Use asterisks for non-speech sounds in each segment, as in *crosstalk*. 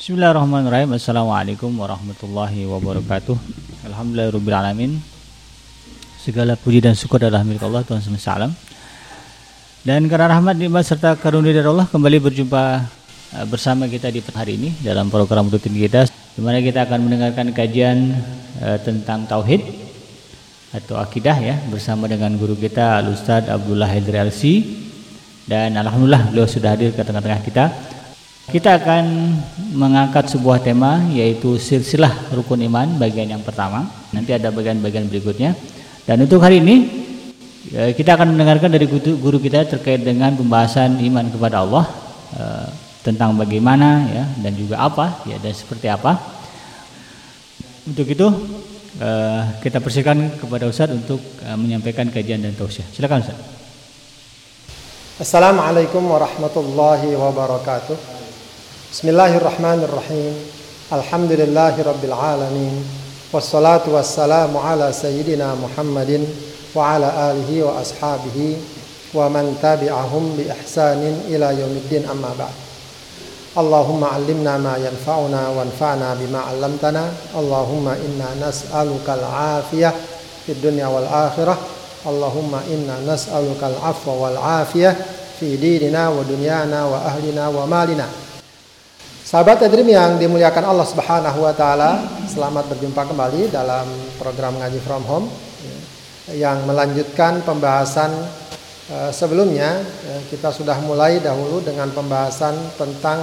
Bismillahirrahmanirrahim. Assalamualaikum warahmatullahi wabarakatuh. Alhamdulillahirobbilalamin. Segala puji dan syukur adalah milik Allah Tuhan semesta alam. Dan karena rahmat nikmat serta karunia dari Allah kembali berjumpa eh, bersama kita di hari ini dalam program rutin kita di mana kita akan mendengarkan kajian uh, tentang tauhid atau akidah ya bersama dengan guru kita Al Ustaz Abdullah Haidar Alsi dan alhamdulillah beliau sudah hadir ke tengah-tengah kita. Kita akan mengangkat sebuah tema yaitu silsilah rukun iman bagian yang pertama. Nanti ada bagian-bagian berikutnya. Dan untuk hari ini ya, kita akan mendengarkan dari guru kita terkait dengan pembahasan iman kepada Allah eh, tentang bagaimana ya dan juga apa ya dan seperti apa. Untuk itu eh, kita persilakan kepada Ustaz untuk eh, menyampaikan kajian dan tausiah. Silakan Ustaz. Assalamualaikum warahmatullahi wabarakatuh Bismillahirrahmanirrahim Alhamdulillahi rabbil alamin Wassalatu wassalamu ala sayyidina Muhammadin Wa ala alihi wa ashabihi Wa man tabi'ahum bi ihsanin ila yaumiddin amma ba'd Allahumma allimna ma yanfa'una wanfa'na bima 'allamtana Allahumma inna nas'aluka al-afiyah fid dunya wal akhirah Allahumma inna nas'aluka al-afwa wal afiyah fi dinina wa dunyana wa ahlina wa malina. Sahabat Edrim yang dimuliakan Allah Subhanahu wa taala, selamat berjumpa kembali dalam program ngaji from home yang melanjutkan pembahasan uh, sebelumnya uh, kita sudah mulai dahulu dengan pembahasan tentang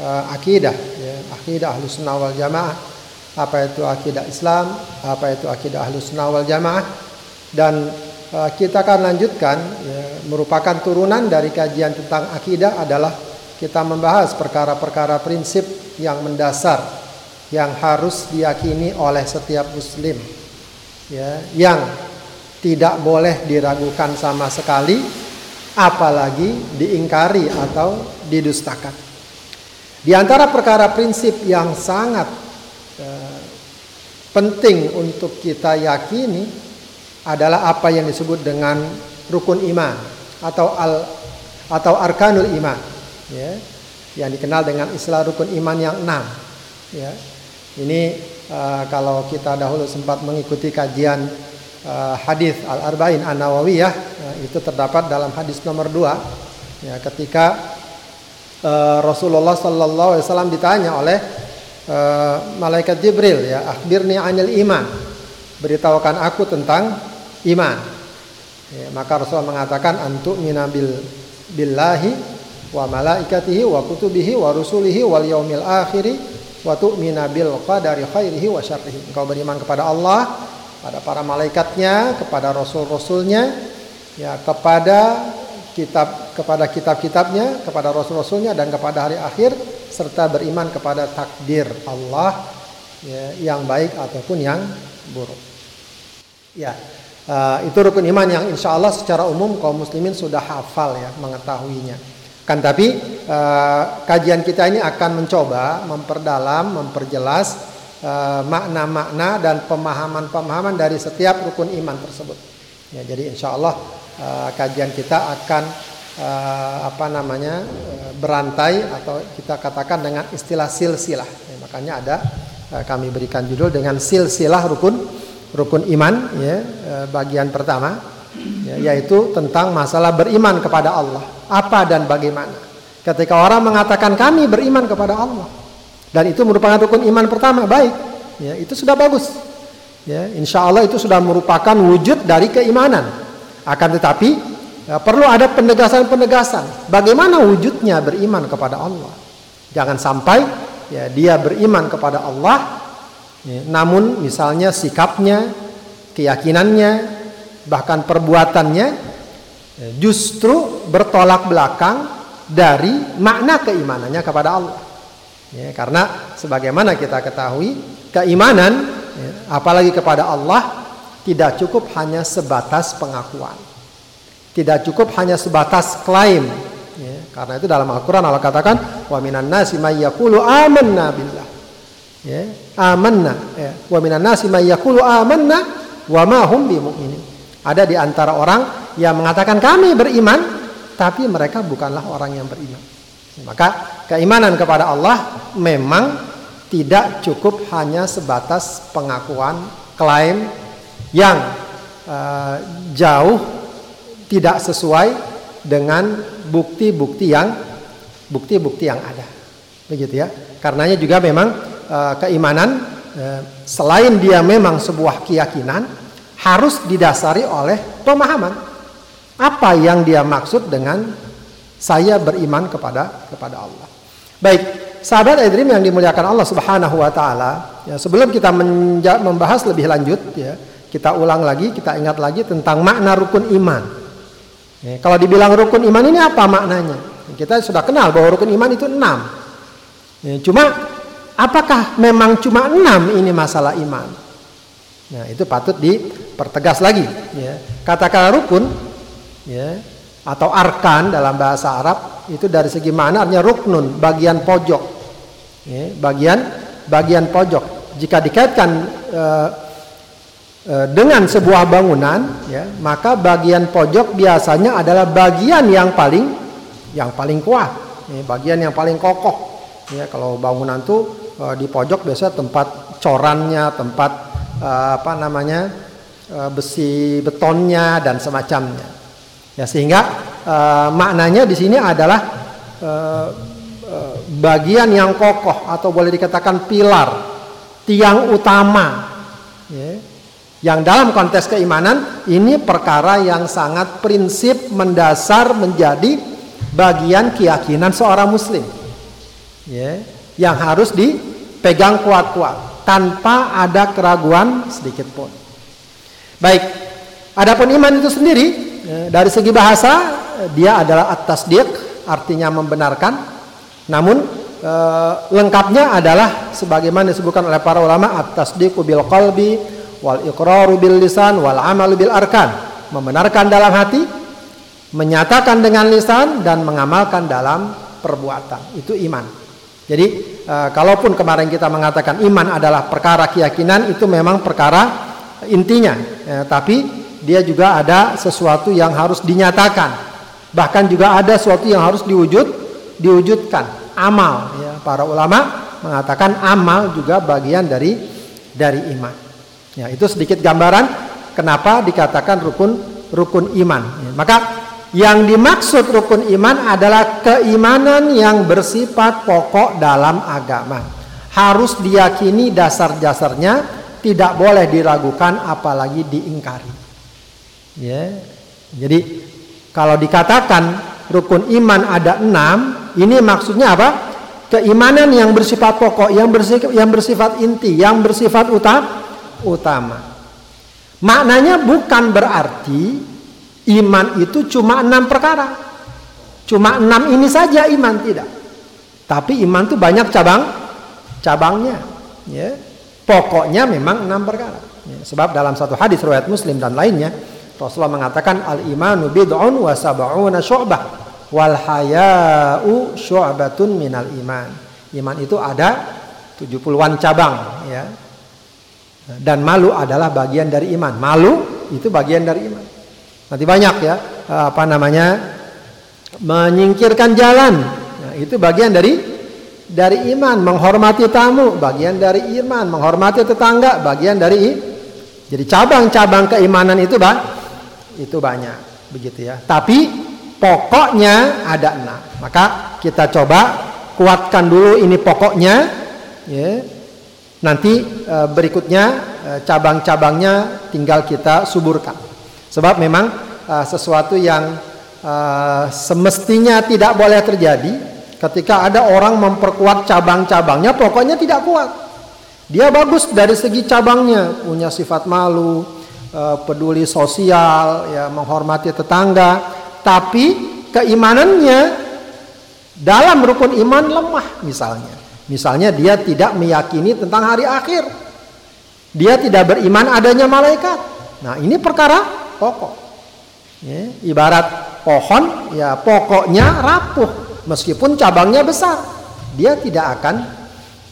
uh, akidah ya, akidah Ahlus Sunnah wal Jamaah. Apa itu akidah Islam? Apa itu akidah Ahlus Sunnah wal Jamaah? dan kita akan lanjutkan ya, merupakan turunan dari kajian tentang akidah adalah kita membahas perkara-perkara prinsip yang mendasar yang harus diyakini oleh setiap muslim ya yang tidak boleh diragukan sama sekali apalagi diingkari atau didustakan. Di antara perkara prinsip yang sangat uh, penting untuk kita yakini adalah apa yang disebut dengan rukun iman atau al atau arkanul iman ya. Yang dikenal dengan istilah rukun iman yang enam. Ya. Ini uh, kalau kita dahulu sempat mengikuti kajian uh, hadis al arba'in an nawawiyah uh, itu terdapat dalam hadis nomor dua. Ya ketika uh, Rasulullah Sallallahu Alaihi Wasallam ditanya oleh uh, malaikat Jibril ya akhbirni anil iman. Beritahukan aku tentang iman. Ya, maka Rasul mengatakan antu minabil billahi wa malaikatihi wa kutubihi wa rusulihi wal yaumil akhiri wa tu'mina bil qadari khairihi wa syarrihi. Engkau beriman kepada Allah, pada para malaikatnya, kepada rasul-rasulnya, ya kepada kitab kepada kitab-kitabnya, kepada rasul-rasulnya dan kepada hari akhir serta beriman kepada takdir Allah ya, yang baik ataupun yang buruk. Ya, Uh, itu rukun iman yang insya Allah secara umum kaum muslimin sudah hafal ya mengetahuinya. Kan tapi uh, kajian kita ini akan mencoba memperdalam, memperjelas uh, makna-makna uh, dan pemahaman-pemahaman dari setiap rukun iman tersebut. Ya, jadi insya Allah uh, kajian kita akan uh, apa namanya berantai atau kita katakan dengan istilah silsilah. Ya, makanya ada kami berikan judul dengan silsilah rukun rukun iman ya eh, bagian pertama ya, yaitu tentang masalah beriman kepada Allah. Apa dan bagaimana? Ketika orang mengatakan kami beriman kepada Allah dan itu merupakan rukun iman pertama baik. Ya itu sudah bagus. Ya insya Allah itu sudah merupakan wujud dari keimanan. Akan tetapi ya, perlu ada penegasan-penegasan. Bagaimana wujudnya beriman kepada Allah? Jangan sampai ya dia beriman kepada Allah Ya, namun misalnya sikapnya, keyakinannya, bahkan perbuatannya ya, justru bertolak belakang dari makna keimanannya kepada Allah. Ya, karena sebagaimana kita ketahui, keimanan ya, apalagi kepada Allah tidak cukup hanya sebatas pengakuan. Tidak cukup hanya sebatas klaim. Ya, karena itu dalam Al-Qur'an Allah katakan wa minan nasi may yaqulu amanna billah ya amanna ya wa minan nasi may yaqulu amanna wa ma hum ada di antara orang yang mengatakan kami beriman tapi mereka bukanlah orang yang beriman maka keimanan kepada Allah memang tidak cukup hanya sebatas pengakuan klaim yang uh, jauh tidak sesuai dengan bukti-bukti yang bukti-bukti yang ada. Begitu ya. Karenanya juga memang uh, keimanan uh, selain dia memang sebuah keyakinan harus didasari oleh pemahaman. Apa yang dia maksud dengan saya beriman kepada kepada Allah. Baik, sahabat Edrim yang dimuliakan Allah Subhanahu wa taala, ya sebelum kita membahas lebih lanjut ya, kita ulang lagi, kita ingat lagi tentang makna rukun iman. Ya, kalau dibilang rukun iman ini apa maknanya? Kita sudah kenal bahwa rukun iman itu enam. Ya, cuma apakah memang cuma enam ini masalah iman? Nah itu patut dipertegas lagi. Ya. Kata-kata rukun, ya, atau arkan dalam bahasa Arab itu dari segi mana artinya ruknun, bagian pojok. Ya, bagian bagian pojok. Jika dikaitkan uh, uh, dengan sebuah bangunan, ya, maka bagian pojok biasanya adalah bagian yang paling yang paling kuat, ya, bagian yang paling kokoh. Ya, kalau bangunan tuh uh, di pojok biasa tempat corannya, tempat uh, apa namanya uh, besi betonnya dan semacamnya. Ya sehingga uh, maknanya di sini adalah bagian yang kokoh atau boleh dikatakan pilar, tiang utama. Ya. Yang dalam konteks keimanan ini perkara yang sangat prinsip mendasar menjadi bagian keyakinan seorang muslim ya, yang harus dipegang kuat-kuat tanpa ada keraguan sedikit pun. Baik, adapun iman itu sendiri ya, dari segi bahasa dia adalah atas tasdiq artinya membenarkan. Namun e, lengkapnya adalah sebagaimana disebutkan oleh para ulama atas tasdiqu bil qalbi wal iqraru bil lisan wal amalu bil arkan. Membenarkan dalam hati, menyatakan dengan lisan dan mengamalkan dalam perbuatan. Itu iman. Jadi uh, kalaupun kemarin kita mengatakan iman adalah perkara keyakinan itu memang perkara intinya, ya, tapi dia juga ada sesuatu yang harus dinyatakan, bahkan juga ada sesuatu yang harus diwujud, diwujudkan. Amal, ya, para ulama mengatakan amal juga bagian dari dari iman. Ya, itu sedikit gambaran kenapa dikatakan rukun rukun iman. Ya, maka yang dimaksud rukun iman adalah keimanan yang bersifat pokok dalam agama. Harus diyakini dasar-dasarnya, tidak boleh diragukan apalagi diingkari. Ya. Jadi kalau dikatakan rukun iman ada enam, ini maksudnya apa? Keimanan yang bersifat pokok, yang bersifat, yang bersifat inti, yang bersifat utama. Maknanya bukan berarti Iman itu cuma enam perkara. Cuma enam ini saja iman tidak. Tapi iman itu banyak cabang cabangnya. Ya. Pokoknya memang enam perkara. Ya. Sebab dalam satu hadis riwayat Muslim dan lainnya Rasulullah mengatakan al imanu bid'un wa sab'una syu'bah wal haya'u syu'batun minal iman. Iman itu ada 70-an cabang ya. Dan malu adalah bagian dari iman. Malu itu bagian dari iman. Nanti banyak ya apa namanya menyingkirkan jalan. Nah, itu bagian dari dari iman, menghormati tamu, bagian dari iman, menghormati tetangga, bagian dari jadi cabang-cabang keimanan itu bang itu banyak begitu ya. Tapi pokoknya ada enam. Maka kita coba kuatkan dulu ini pokoknya ya. Nanti e, berikutnya e, cabang-cabangnya tinggal kita suburkan. Sebab memang uh, sesuatu yang uh, semestinya tidak boleh terjadi ketika ada orang memperkuat cabang-cabangnya pokoknya tidak kuat. Dia bagus dari segi cabangnya, punya sifat malu, uh, peduli sosial, ya menghormati tetangga, tapi keimanannya dalam rukun iman lemah misalnya. Misalnya dia tidak meyakini tentang hari akhir. Dia tidak beriman adanya malaikat. Nah, ini perkara pokok. Ya, ibarat pohon, ya pokoknya rapuh, meskipun cabangnya besar, dia tidak akan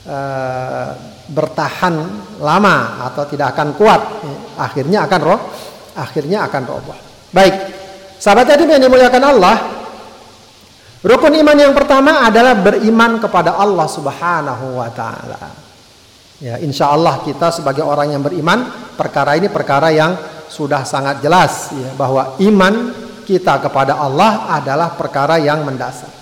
uh, bertahan lama atau tidak akan kuat. Ya, akhirnya akan roh, akhirnya akan roboh. Baik, sahabat tadi yang dimuliakan Allah, Rukun iman yang pertama adalah beriman kepada Allah Subhanahu wa taala. Ya, insya Allah kita sebagai orang yang beriman, perkara ini perkara yang sudah sangat jelas ya, bahwa iman kita kepada Allah adalah perkara yang mendasar.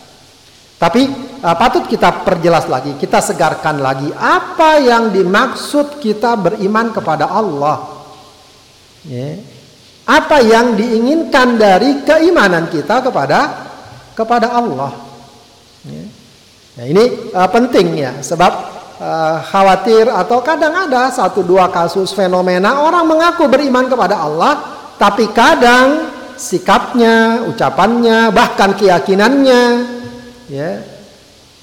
Tapi uh, patut kita perjelas lagi, kita segarkan lagi apa yang dimaksud kita beriman kepada Allah. Ya. Apa yang diinginkan dari keimanan kita kepada kepada Allah. Ya. Nah, ini uh, penting ya, sebab uh, khawatir atau kadang ada satu dua kasus fenomena orang mengaku beriman kepada Allah, tapi kadang sikapnya, ucapannya, bahkan keyakinannya, ya,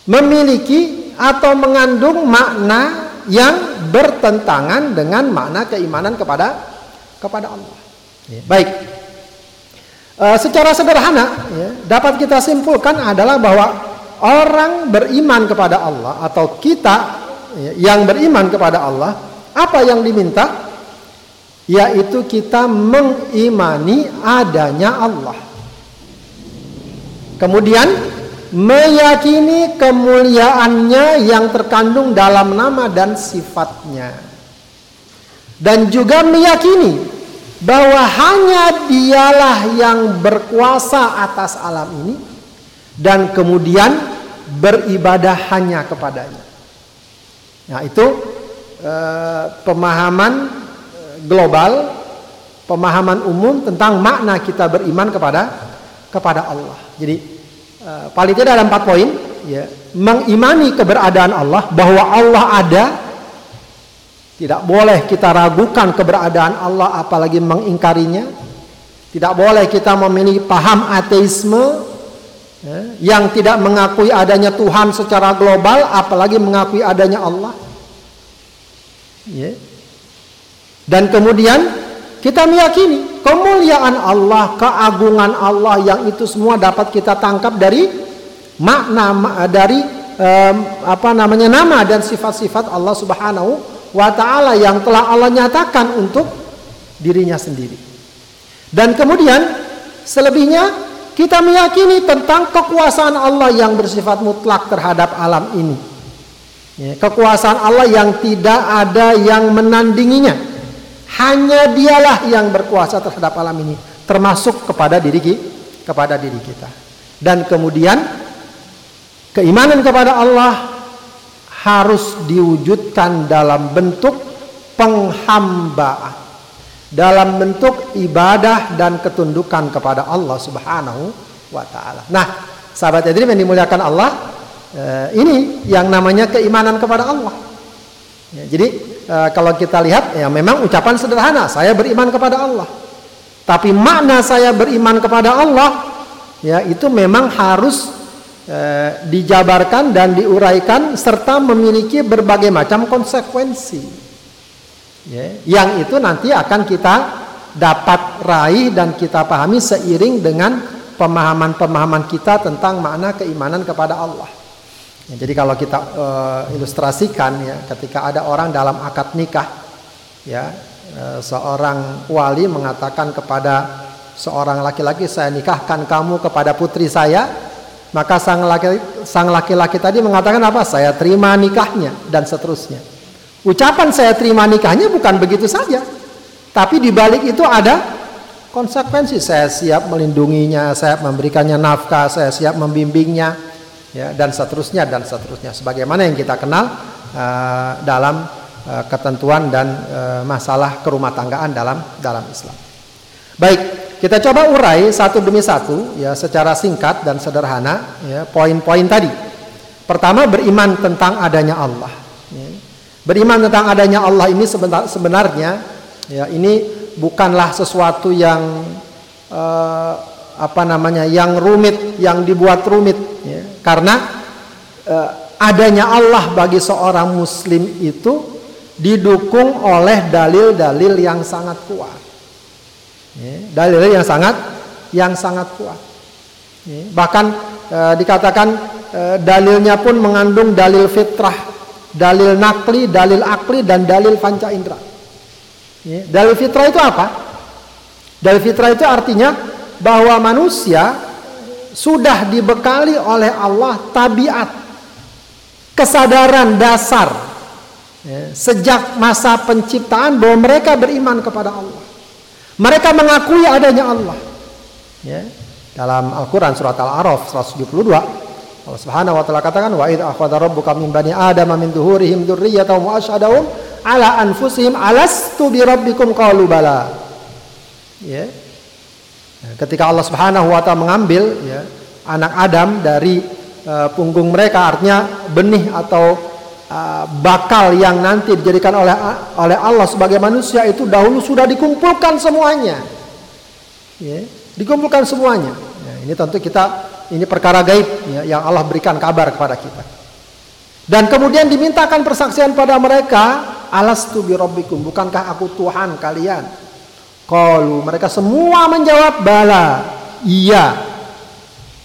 memiliki atau mengandung makna yang bertentangan dengan makna keimanan kepada kepada Allah. Ya. Baik, Uh, secara sederhana ya, dapat kita simpulkan adalah bahwa orang beriman kepada Allah atau kita yang beriman kepada Allah apa yang diminta yaitu kita mengimani adanya Allah. Kemudian meyakini kemuliaannya yang terkandung dalam nama dan sifatnya. Dan juga meyakini bahwa hanya dialah yang berkuasa atas alam ini dan kemudian beribadah hanya kepadanya. Nah, itu eh, pemahaman eh, global, pemahaman umum tentang makna kita beriman kepada kepada Allah. Jadi eh, paling tidak ada empat poin, ya, mengimani keberadaan Allah bahwa Allah ada tidak boleh kita ragukan keberadaan Allah apalagi mengingkarinya. Tidak boleh kita memiliki paham ateisme yang tidak mengakui adanya Tuhan secara global apalagi mengakui adanya Allah. Ya. Dan kemudian kita meyakini kemuliaan Allah, keagungan Allah yang itu semua dapat kita tangkap dari makna dari apa namanya nama dan sifat-sifat Allah Subhanahu wa taala yang telah Allah nyatakan untuk dirinya sendiri. Dan kemudian selebihnya kita meyakini tentang kekuasaan Allah yang bersifat mutlak terhadap alam ini. Ya, kekuasaan Allah yang tidak ada yang menandinginya. Hanya dialah yang berkuasa terhadap alam ini, termasuk kepada diri kepada diri kita. Dan kemudian keimanan kepada Allah harus diwujudkan dalam bentuk penghambaan dalam bentuk ibadah dan ketundukan kepada Allah Subhanahu wa taala. Nah, sahabat Edrim yang dimuliakan Allah, eh, ini yang namanya keimanan kepada Allah. Ya, jadi eh, kalau kita lihat ya memang ucapan sederhana, saya beriman kepada Allah. Tapi makna saya beriman kepada Allah ya itu memang harus Eh, dijabarkan dan diuraikan serta memiliki berbagai macam konsekuensi ya, yang itu nanti akan kita dapat raih dan kita pahami seiring dengan pemahaman-pemahaman kita tentang makna keimanan kepada Allah. Ya, jadi kalau kita uh, ilustrasikan ya, ketika ada orang dalam akad nikah, ya uh, seorang wali mengatakan kepada seorang laki-laki saya nikahkan kamu kepada putri saya, maka sang laki-laki tadi mengatakan apa? Saya terima nikahnya dan seterusnya. Ucapan saya terima nikahnya bukan begitu saja. Tapi di balik itu ada konsekuensi. Saya siap melindunginya, saya memberikannya nafkah, saya siap membimbingnya, ya dan seterusnya dan seterusnya. Sebagaimana yang kita kenal uh, dalam uh, ketentuan dan uh, masalah kerumah tanggaan dalam dalam Islam. Baik, kita coba urai satu demi satu ya secara singkat dan sederhana ya poin-poin tadi. Pertama beriman tentang adanya Allah. Beriman tentang adanya Allah ini sebenarnya ya ini bukanlah sesuatu yang uh, apa namanya yang rumit yang dibuat rumit ya. karena uh, adanya Allah bagi seorang muslim itu didukung oleh dalil-dalil yang sangat kuat. Ya, dalil yang sangat yang sangat kuat. Ya, bahkan e, dikatakan e, dalilnya pun mengandung dalil fitrah, dalil nakli, dalil akli dan dalil panca indera. Dalil fitrah itu apa? Dalil fitrah itu artinya bahwa manusia sudah dibekali oleh Allah tabiat kesadaran dasar ya, sejak masa penciptaan bahwa mereka beriman kepada Allah. Mereka mengakui adanya Allah. Ya, dalam Al-Qur'an surat Al-A'raf 172 Allah Subhanahu wa taala katakan wa idza akhadha rabbuka min bani adama min dhuhurihim dzurriyyatahum wa asyhadahum ala anfusihim alastu bi rabbikum qalu bala. Ya. Nah, ketika Allah Subhanahu wa taala mengambil ya anak Adam dari uh, punggung mereka artinya benih atau uh, bakal yang nanti dijadikan oleh oleh Allah sebagai manusia itu dahulu sudah dikumpulkan semuanya. Ya, dikumpulkan semuanya. Ya, ini tentu kita ini perkara gaib ya, yang Allah berikan kabar kepada kita. Dan kemudian dimintakan persaksian pada mereka, alastu bi rabbikum, bukankah aku Tuhan kalian? Qalu, mereka semua menjawab bala, iya.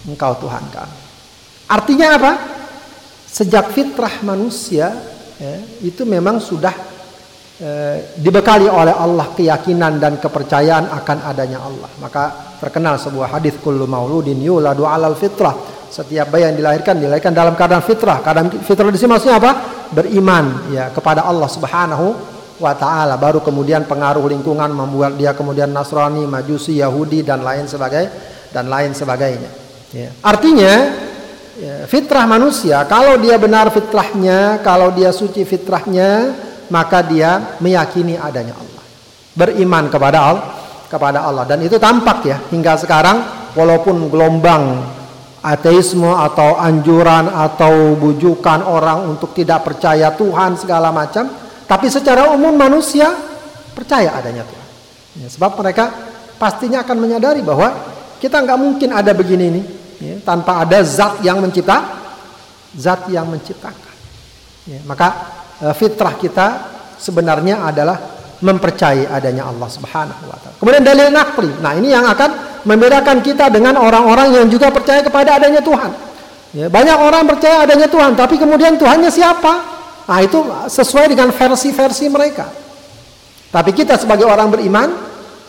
Engkau Tuhan kami. Artinya apa? Sejak fitrah manusia ya, itu memang sudah eh, dibekali oleh Allah keyakinan dan kepercayaan akan adanya Allah. Maka terkenal sebuah hadis kullu mauludin yuladu alal fitrah setiap bayi yang dilahirkan dilahirkan dalam keadaan fitrah keadaan fitrah di sini maksudnya apa beriman ya kepada Allah Subhanahu wa taala baru kemudian pengaruh lingkungan membuat dia kemudian Nasrani Majusi Yahudi dan lain sebagainya dan lain sebagainya ya. artinya ya, fitrah manusia kalau dia benar fitrahnya kalau dia suci fitrahnya maka dia meyakini adanya Allah. Beriman kepada Allah kepada Allah. Dan itu tampak ya hingga sekarang walaupun gelombang ateisme atau anjuran atau bujukan orang untuk tidak percaya Tuhan segala macam tapi secara umum manusia percaya adanya Tuhan. Ya, sebab mereka pastinya akan menyadari bahwa kita nggak mungkin ada begini ini ya, tanpa ada zat yang mencipta zat yang menciptakan. Ya, maka fitrah kita sebenarnya adalah mempercayai adanya Allah Subhanahu wa taala. Kemudian dalil nakli. Nah, ini yang akan membedakan kita dengan orang-orang yang juga percaya kepada adanya Tuhan. Ya, banyak orang percaya adanya Tuhan, tapi kemudian Tuhannya siapa? Nah, itu sesuai dengan versi-versi mereka. Tapi kita sebagai orang beriman,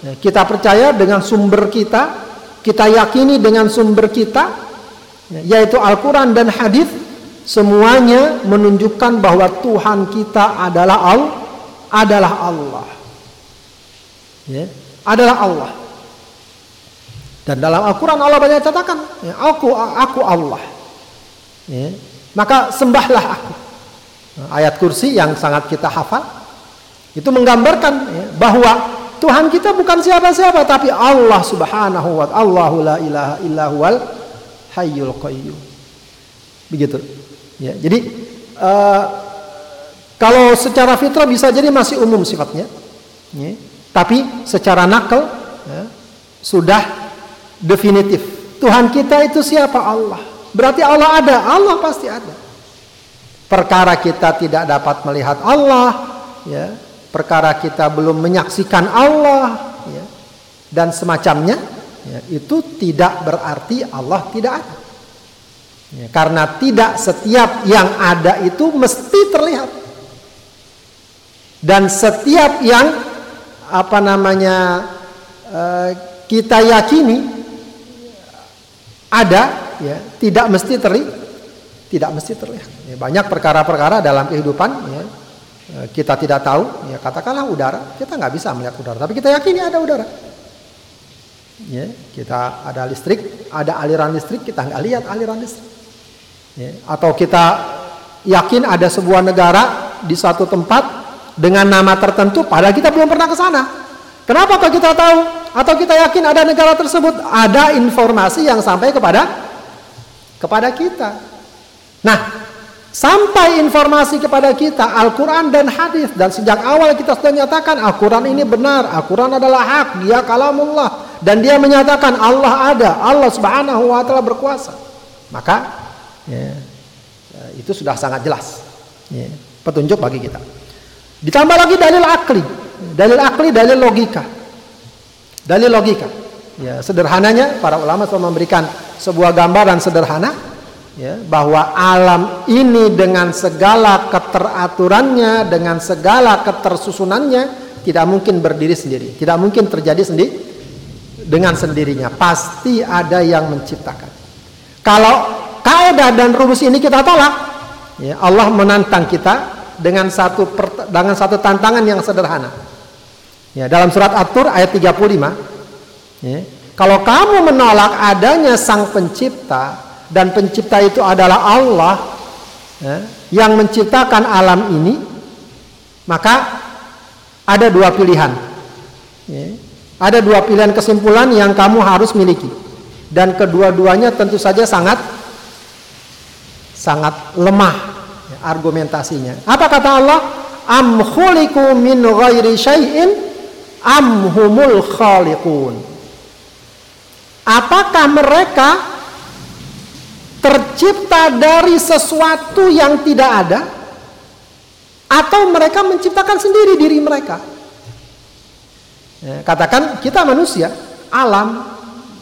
ya, kita percaya dengan sumber kita, kita yakini dengan sumber kita, ya, yaitu Al-Quran dan hadis, semuanya menunjukkan bahwa Tuhan kita adalah Allah adalah Allah. Ya, adalah Allah. Dan dalam Al-Quran Allah banyak katakan, ya, aku aku Allah. Ya, maka sembahlah aku. Ayat kursi yang sangat kita hafal itu menggambarkan ya, bahwa Tuhan kita bukan siapa-siapa tapi Allah Subhanahu wa taala. Allahu la ilaha illa huwal hayyul qayyum. Begitu. Ya, jadi uh, kalau secara fitrah bisa jadi masih umum sifatnya, ya. tapi secara nakal ya, sudah definitif. Tuhan kita itu siapa Allah? Berarti Allah ada, Allah pasti ada. Perkara kita tidak dapat melihat Allah, ya, perkara kita belum menyaksikan Allah, ya, dan semacamnya, ya, itu tidak berarti Allah tidak ada. Ya, karena tidak setiap yang ada itu mesti terlihat. Dan setiap yang apa namanya uh, kita yakini ada ya tidak mesti terlihat tidak mesti terlihat. Ya, banyak perkara-perkara dalam kehidupan ya uh, kita tidak tahu ya katakanlah udara kita nggak bisa melihat udara tapi kita yakini ada udara. Ya kita ada listrik ada aliran listrik kita nggak lihat aliran listrik ya, atau kita yakin ada sebuah negara di satu tempat dengan nama tertentu padahal kita belum pernah ke sana. Kenapa kok kita tahu atau kita yakin ada negara tersebut ada informasi yang sampai kepada kepada kita. Nah, sampai informasi kepada kita Al-Qur'an dan hadis dan sejak awal kita sudah nyatakan Al-Qur'an ini benar, Al-Qur'an adalah hak, dia kalamullah dan dia menyatakan Allah ada, Allah Subhanahu wa taala berkuasa. Maka ya, itu sudah sangat jelas. Ya, petunjuk bagi kita. Ditambah lagi dalil akli. Dalil akli, dalil logika. Dalil logika. Ya, sederhananya para ulama selalu memberikan sebuah gambaran sederhana ya, bahwa alam ini dengan segala keteraturannya, dengan segala ketersusunannya tidak mungkin berdiri sendiri, tidak mungkin terjadi sendiri dengan sendirinya. Pasti ada yang menciptakan. Kalau kaidah dan rumus ini kita tolak, ya, Allah menantang kita dengan satu dengan satu tantangan yang sederhana. Ya, dalam surat At-Tur ayat 35, ya, kalau kamu menolak adanya sang pencipta dan pencipta itu adalah Allah ya, yang menciptakan alam ini, maka ada dua pilihan. Ya, ada dua pilihan kesimpulan yang kamu harus miliki. Dan kedua-duanya tentu saja sangat sangat lemah ya, argumentasinya. Apa kata Allah? Am khuliqu min ghairi syai'in am humul khaliqun. Apakah mereka tercipta dari sesuatu yang tidak ada atau mereka menciptakan sendiri diri mereka? Ya, katakan kita manusia, alam,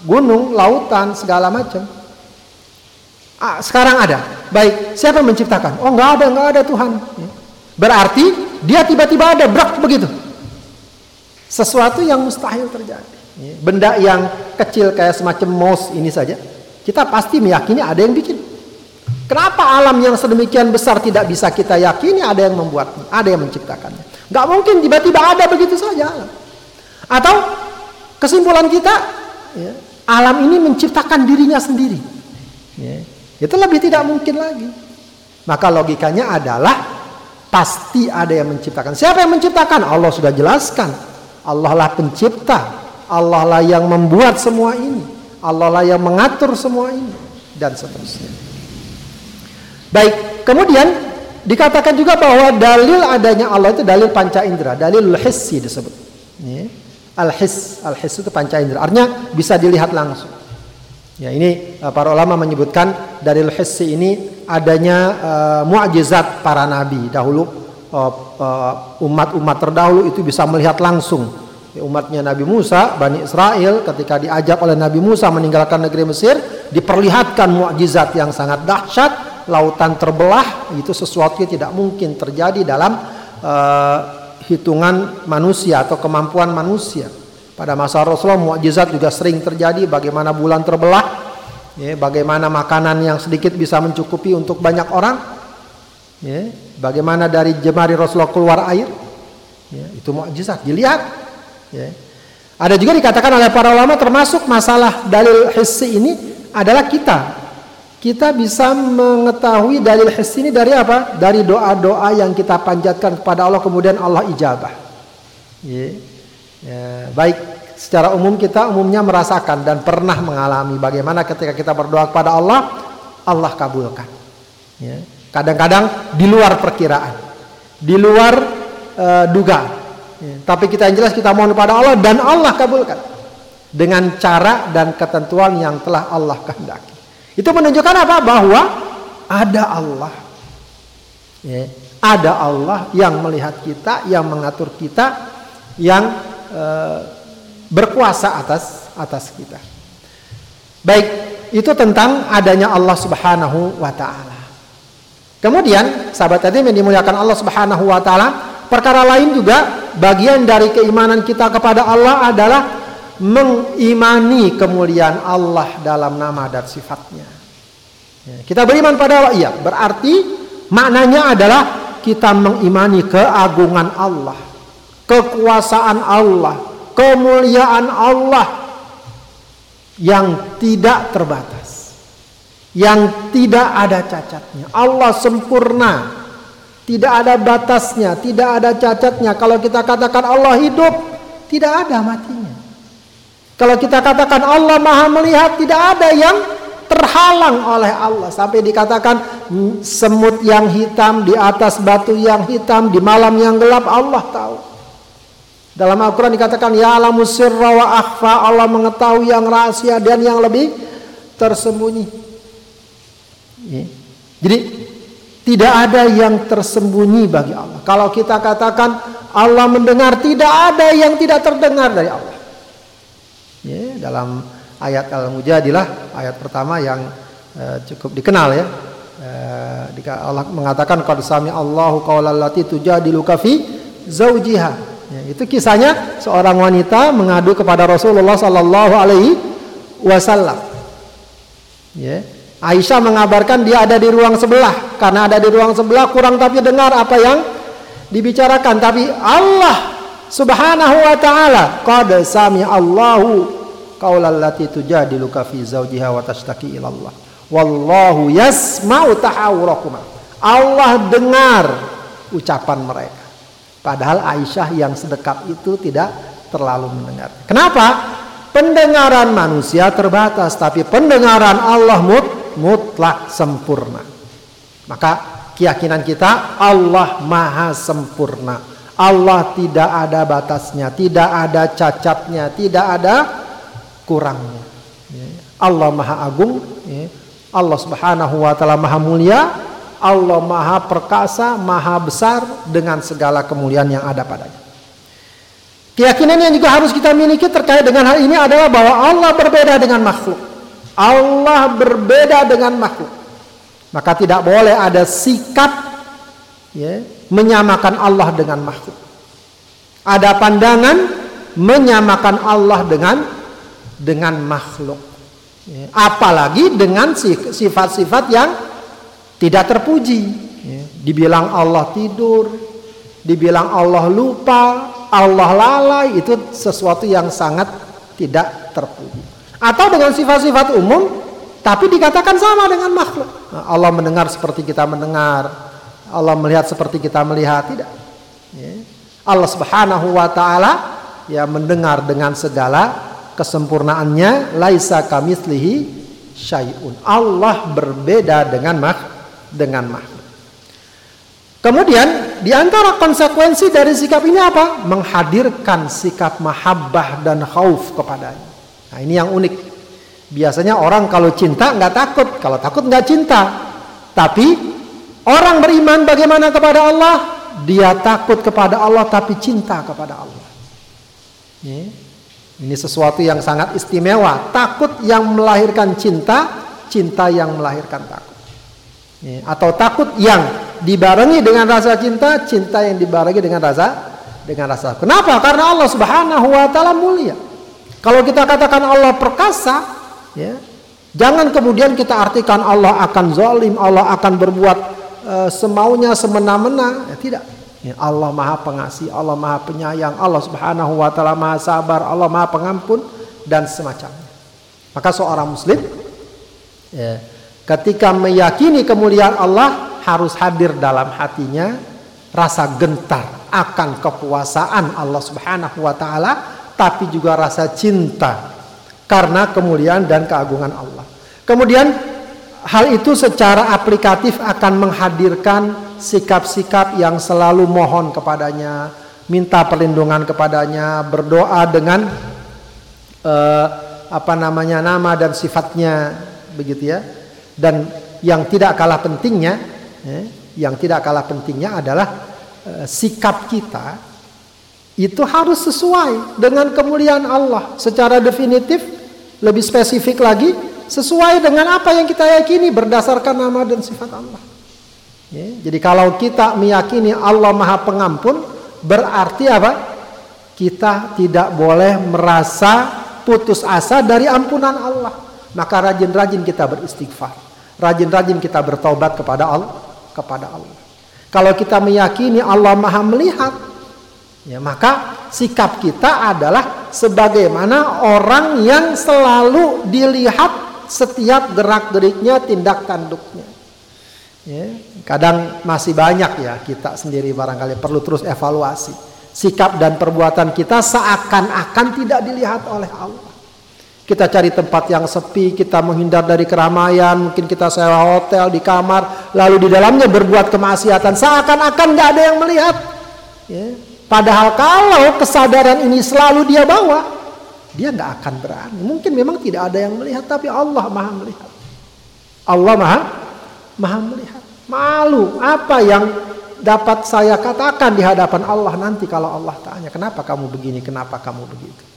gunung, lautan, segala macam. Ah, sekarang ada. Baik, siapa yang menciptakan? Oh, nggak ada, nggak ada Tuhan. Ya. Berarti dia tiba-tiba ada, brak begitu. Sesuatu yang mustahil terjadi. Ya. Benda yang kecil kayak semacam mouse ini saja, kita pasti meyakini ada yang bikin. Kenapa alam yang sedemikian besar tidak bisa kita yakini ada yang membuatnya, ada yang menciptakannya? Nggak mungkin tiba-tiba ada begitu saja. Atau kesimpulan kita, ya, alam ini menciptakan dirinya sendiri. Itu lebih tidak mungkin lagi. Maka logikanya adalah pasti ada yang menciptakan. Siapa yang menciptakan? Allah sudah jelaskan. Allah lah pencipta. Allah lah yang membuat semua ini. Allah lah yang mengatur semua ini dan seterusnya. Baik, kemudian dikatakan juga bahwa dalil adanya Allah itu dalil panca indera, dalil hissi disebut. Al-his, al-his itu panca indera. Artinya bisa dilihat langsung. Ya, ini uh, para ulama menyebutkan dari hissi ini adanya uh, mukjizat para nabi dahulu uh, uh, umat-umat terdahulu itu bisa melihat langsung ya, umatnya Nabi Musa, Bani Israel ketika diajak oleh Nabi Musa meninggalkan negeri Mesir diperlihatkan mukjizat yang sangat dahsyat lautan terbelah itu sesuatu yang tidak mungkin terjadi dalam uh, hitungan manusia atau kemampuan manusia. Pada masa Rasulullah mukjizat juga sering terjadi bagaimana bulan terbelah, ya, bagaimana makanan yang sedikit bisa mencukupi untuk banyak orang, ya, bagaimana dari jemari Rasulullah keluar air, ya, itu mukjizat dilihat. Ya. Ada juga dikatakan oleh para ulama termasuk masalah dalil hissi ini adalah kita kita bisa mengetahui dalil his ini dari apa? Dari doa-doa yang kita panjatkan kepada Allah kemudian Allah ijabah. Ya. Ya, baik secara umum kita umumnya merasakan dan pernah mengalami bagaimana ketika kita berdoa kepada Allah Allah kabulkan. Ya. Kadang-kadang di luar perkiraan, di luar uh, duga. Ya. Tapi kita yang jelas kita mohon kepada Allah dan Allah kabulkan dengan cara dan ketentuan yang telah Allah kehendaki. Itu menunjukkan apa? Bahwa ada Allah. Ya, ada Allah yang melihat kita, yang mengatur kita, yang e, berkuasa atas atas kita. Baik, itu tentang adanya Allah Subhanahu wa taala. Kemudian, sahabat tadi yang dimuliakan Allah Subhanahu wa taala, perkara lain juga bagian dari keimanan kita kepada Allah adalah mengimani kemuliaan Allah dalam nama dan sifatnya. Ya, kita beriman pada Allah, iya. Berarti maknanya adalah kita mengimani keagungan Allah, kekuasaan Allah, kemuliaan Allah yang tidak terbatas, yang tidak ada cacatnya. Allah sempurna, tidak ada batasnya, tidak ada cacatnya. Kalau kita katakan Allah hidup, tidak ada matinya. Kalau kita katakan Allah maha melihat, tidak ada yang terhalang oleh Allah sampai dikatakan semut yang hitam di atas batu yang hitam di malam yang gelap Allah tahu. Dalam Al-Quran dikatakan ya alamu wa akhfa Allah mengetahui yang rahasia dan yang lebih tersembunyi. Ya. Jadi tidak ada yang tersembunyi bagi Allah. Kalau kita katakan Allah mendengar tidak ada yang tidak terdengar dari Allah. Ya, dalam ayat Al-Mujadilah ayat pertama yang uh, cukup dikenal ya. Uh, Allah mengatakan qad sami Allahu qaulal lati tujadiluka fi zaujiha. Ya, itu kisahnya seorang wanita mengadu kepada Rasulullah sallallahu alaihi wasallam. Ya. Aisyah mengabarkan dia ada di ruang sebelah. Karena ada di ruang sebelah kurang tapi dengar apa yang dibicarakan. Tapi Allah subhanahu wa ta'ala qad sami Allahu qaulal lati tujadiluka fi zawjiha wa tashtaki ila Allah. Wallahu yasma'u tahawurakuma. Allah dengar ucapan mereka. Padahal Aisyah yang sedekat itu tidak terlalu mendengar. Kenapa? Pendengaran manusia terbatas, tapi pendengaran Allah mut mutlak sempurna. Maka keyakinan kita Allah maha sempurna. Allah tidak ada batasnya, tidak ada cacatnya, tidak ada kurangnya. Ya. Allah maha agung, ya. Allah subhanahu wa ta'ala maha mulia, Allah maha perkasa, maha besar dengan segala kemuliaan yang ada padanya. Keyakinan yang juga harus kita miliki terkait dengan hal ini adalah bahwa Allah berbeda dengan makhluk. Allah berbeda dengan makhluk. Maka tidak boleh ada sikap ya, menyamakan Allah dengan makhluk. Ada pandangan menyamakan Allah dengan dengan makhluk. Ya, apalagi dengan sifat-sifat yang tidak terpuji. Ya, dibilang Allah tidur, dibilang Allah lupa, Allah lalai itu sesuatu yang sangat tidak terpuji atau dengan sifat-sifat umum tapi dikatakan sama dengan makhluk. Nah, Allah mendengar seperti kita mendengar, Allah melihat seperti kita melihat, tidak. Ya. Allah Subhanahu wa taala ya mendengar dengan segala kesempurnaannya, laisa kamitslihi syai'un. Allah berbeda dengan mak dengan makhluk. Kemudian di antara konsekuensi dari sikap ini apa? Menghadirkan sikap mahabbah dan khauf kepadanya. Nah ini yang unik. Biasanya orang kalau cinta nggak takut, kalau takut nggak cinta. Tapi orang beriman bagaimana kepada Allah? Dia takut kepada Allah tapi cinta kepada Allah. Ini sesuatu yang sangat istimewa. Takut yang melahirkan cinta, cinta yang melahirkan takut. Ya. Atau takut yang dibarengi dengan rasa cinta, cinta yang dibarengi dengan rasa dengan rasa. Kenapa? Karena Allah Subhanahu wa taala mulia. Kalau kita katakan Allah perkasa, ya, jangan kemudian kita artikan Allah akan zalim, Allah akan berbuat e, semaunya semena-mena. Ya, tidak. Ya, Allah Maha Pengasih, Allah Maha Penyayang, Allah Subhanahu wa taala Maha Sabar, Allah Maha Pengampun dan semacamnya. Maka seorang muslim ya, ketika meyakini kemuliaan Allah harus hadir dalam hatinya rasa gentar akan kekuasaan Allah Subhanahu wa taala tapi juga rasa cinta karena kemuliaan dan keagungan Allah. Kemudian hal itu secara aplikatif akan menghadirkan sikap-sikap yang selalu mohon kepadanya, minta perlindungan kepadanya, berdoa dengan uh, apa namanya nama dan sifatnya begitu ya. Dan yang tidak kalah pentingnya, ya, yang tidak kalah pentingnya adalah uh, sikap kita itu harus sesuai dengan kemuliaan Allah. Secara definitif lebih spesifik lagi sesuai dengan apa yang kita yakini berdasarkan nama dan sifat Allah. Ya, jadi kalau kita meyakini Allah maha pengampun berarti apa? Kita tidak boleh merasa putus asa dari ampunan Allah maka rajin-rajin kita beristighfar rajin-rajin kita bertobat kepada Allah kepada Allah kalau kita meyakini Allah maha melihat Ya, maka sikap kita adalah sebagaimana orang yang selalu dilihat setiap gerak-geriknya, tindak tanduknya. Ya, kadang masih banyak ya kita sendiri barangkali perlu terus evaluasi. Sikap dan perbuatan kita seakan-akan tidak dilihat oleh Allah. Kita cari tempat yang sepi, kita menghindar dari keramaian, mungkin kita sewa hotel di kamar, lalu di dalamnya berbuat kemaksiatan, seakan-akan nggak ada yang melihat. Ya, Padahal kalau kesadaran ini selalu dia bawa, dia nggak akan berani. Mungkin memang tidak ada yang melihat, tapi Allah maha melihat. Allah maha, maha melihat. Malu apa yang dapat saya katakan di hadapan Allah nanti kalau Allah tanya, kenapa kamu begini, kenapa kamu begitu.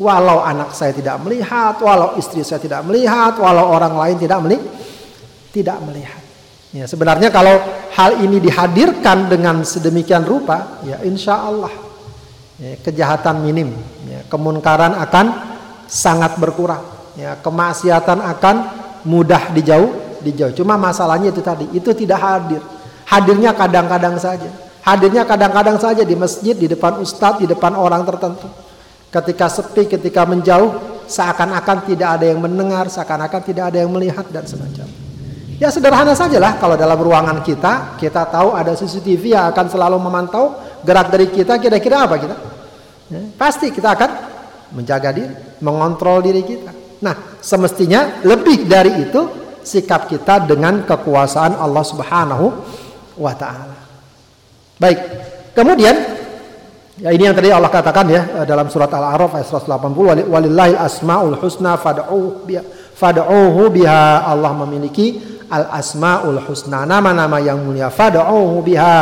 Walau anak saya tidak melihat, walau istri saya tidak melihat, walau orang lain tidak melihat, tidak melihat. Ya, sebenarnya kalau hal ini dihadirkan dengan sedemikian rupa, ya insya Allah ya, kejahatan minim, ya, kemunkaran akan sangat berkurang, ya, kemaksiatan akan mudah dijauh, dijauh. Cuma masalahnya itu tadi, itu tidak hadir. Hadirnya kadang-kadang saja. Hadirnya kadang-kadang saja di masjid, di depan ustadz, di depan orang tertentu. Ketika sepi, ketika menjauh, seakan-akan tidak ada yang mendengar, seakan-akan tidak ada yang melihat dan semacam. Ya sederhana sajalah kalau dalam ruangan kita, kita tahu ada CCTV yang akan selalu memantau gerak dari kita, kira-kira apa kita? Ya, pasti kita akan menjaga diri, mengontrol diri kita. Nah, semestinya lebih dari itu sikap kita dengan kekuasaan Allah Subhanahu wa taala. Baik. Kemudian ya ini yang tadi Allah katakan ya dalam surat Al-A'raf ayat 180 walillahil asmaul husna fad'uhu biha fad'uhu Allah memiliki al asmaul husna nama-nama yang mulia fad'uhu biha.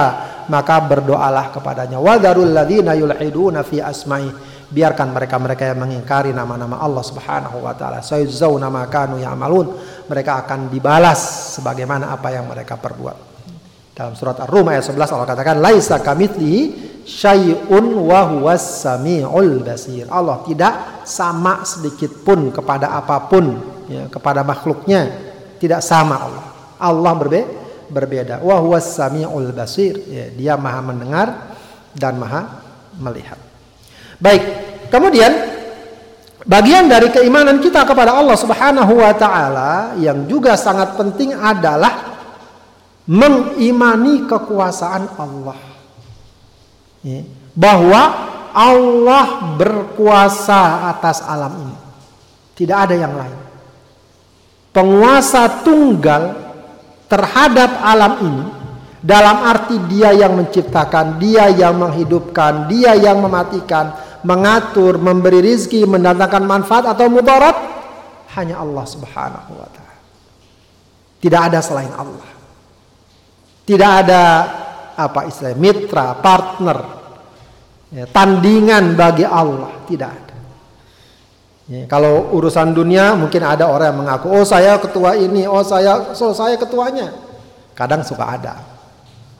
Maka berdoalah kepadanya wadarul ladzina yulhiduna fi asma'i. Biarkan mereka-mereka yang mengingkari nama-nama Allah Subhanahu wa taala. Sayuzzauna ma kanu ya'malun. Mereka akan dibalas sebagaimana apa yang mereka perbuat dalam surat Ar-Rum ayat 11 Allah katakan laisa kamitslihi syai'un wa huwas samiul basir. Allah tidak sama sedikit pun kepada apa pun ya, kepada makhluknya tidak sama Allah. Allah berbe berbeda. Wa huwas samiul basir. Ya, dia Maha mendengar dan Maha melihat. Baik. Kemudian bagian dari keimanan kita kepada Allah Subhanahu wa taala yang juga sangat penting adalah mengimani kekuasaan Allah. Ya. Bahwa Allah berkuasa atas alam ini. Tidak ada yang lain. Penguasa tunggal terhadap alam ini dalam arti dia yang menciptakan, dia yang menghidupkan, dia yang mematikan, mengatur, memberi rizki, mendatangkan manfaat atau mudarat hanya Allah Subhanahu wa taala. Tidak ada selain Allah. Tidak ada apa istilah mitra, partner, ya, tandingan bagi Allah. Tidak ada. Ya, kalau urusan dunia mungkin ada orang yang mengaku, oh saya ketua ini, oh saya, so saya ketuanya. Kadang suka ada.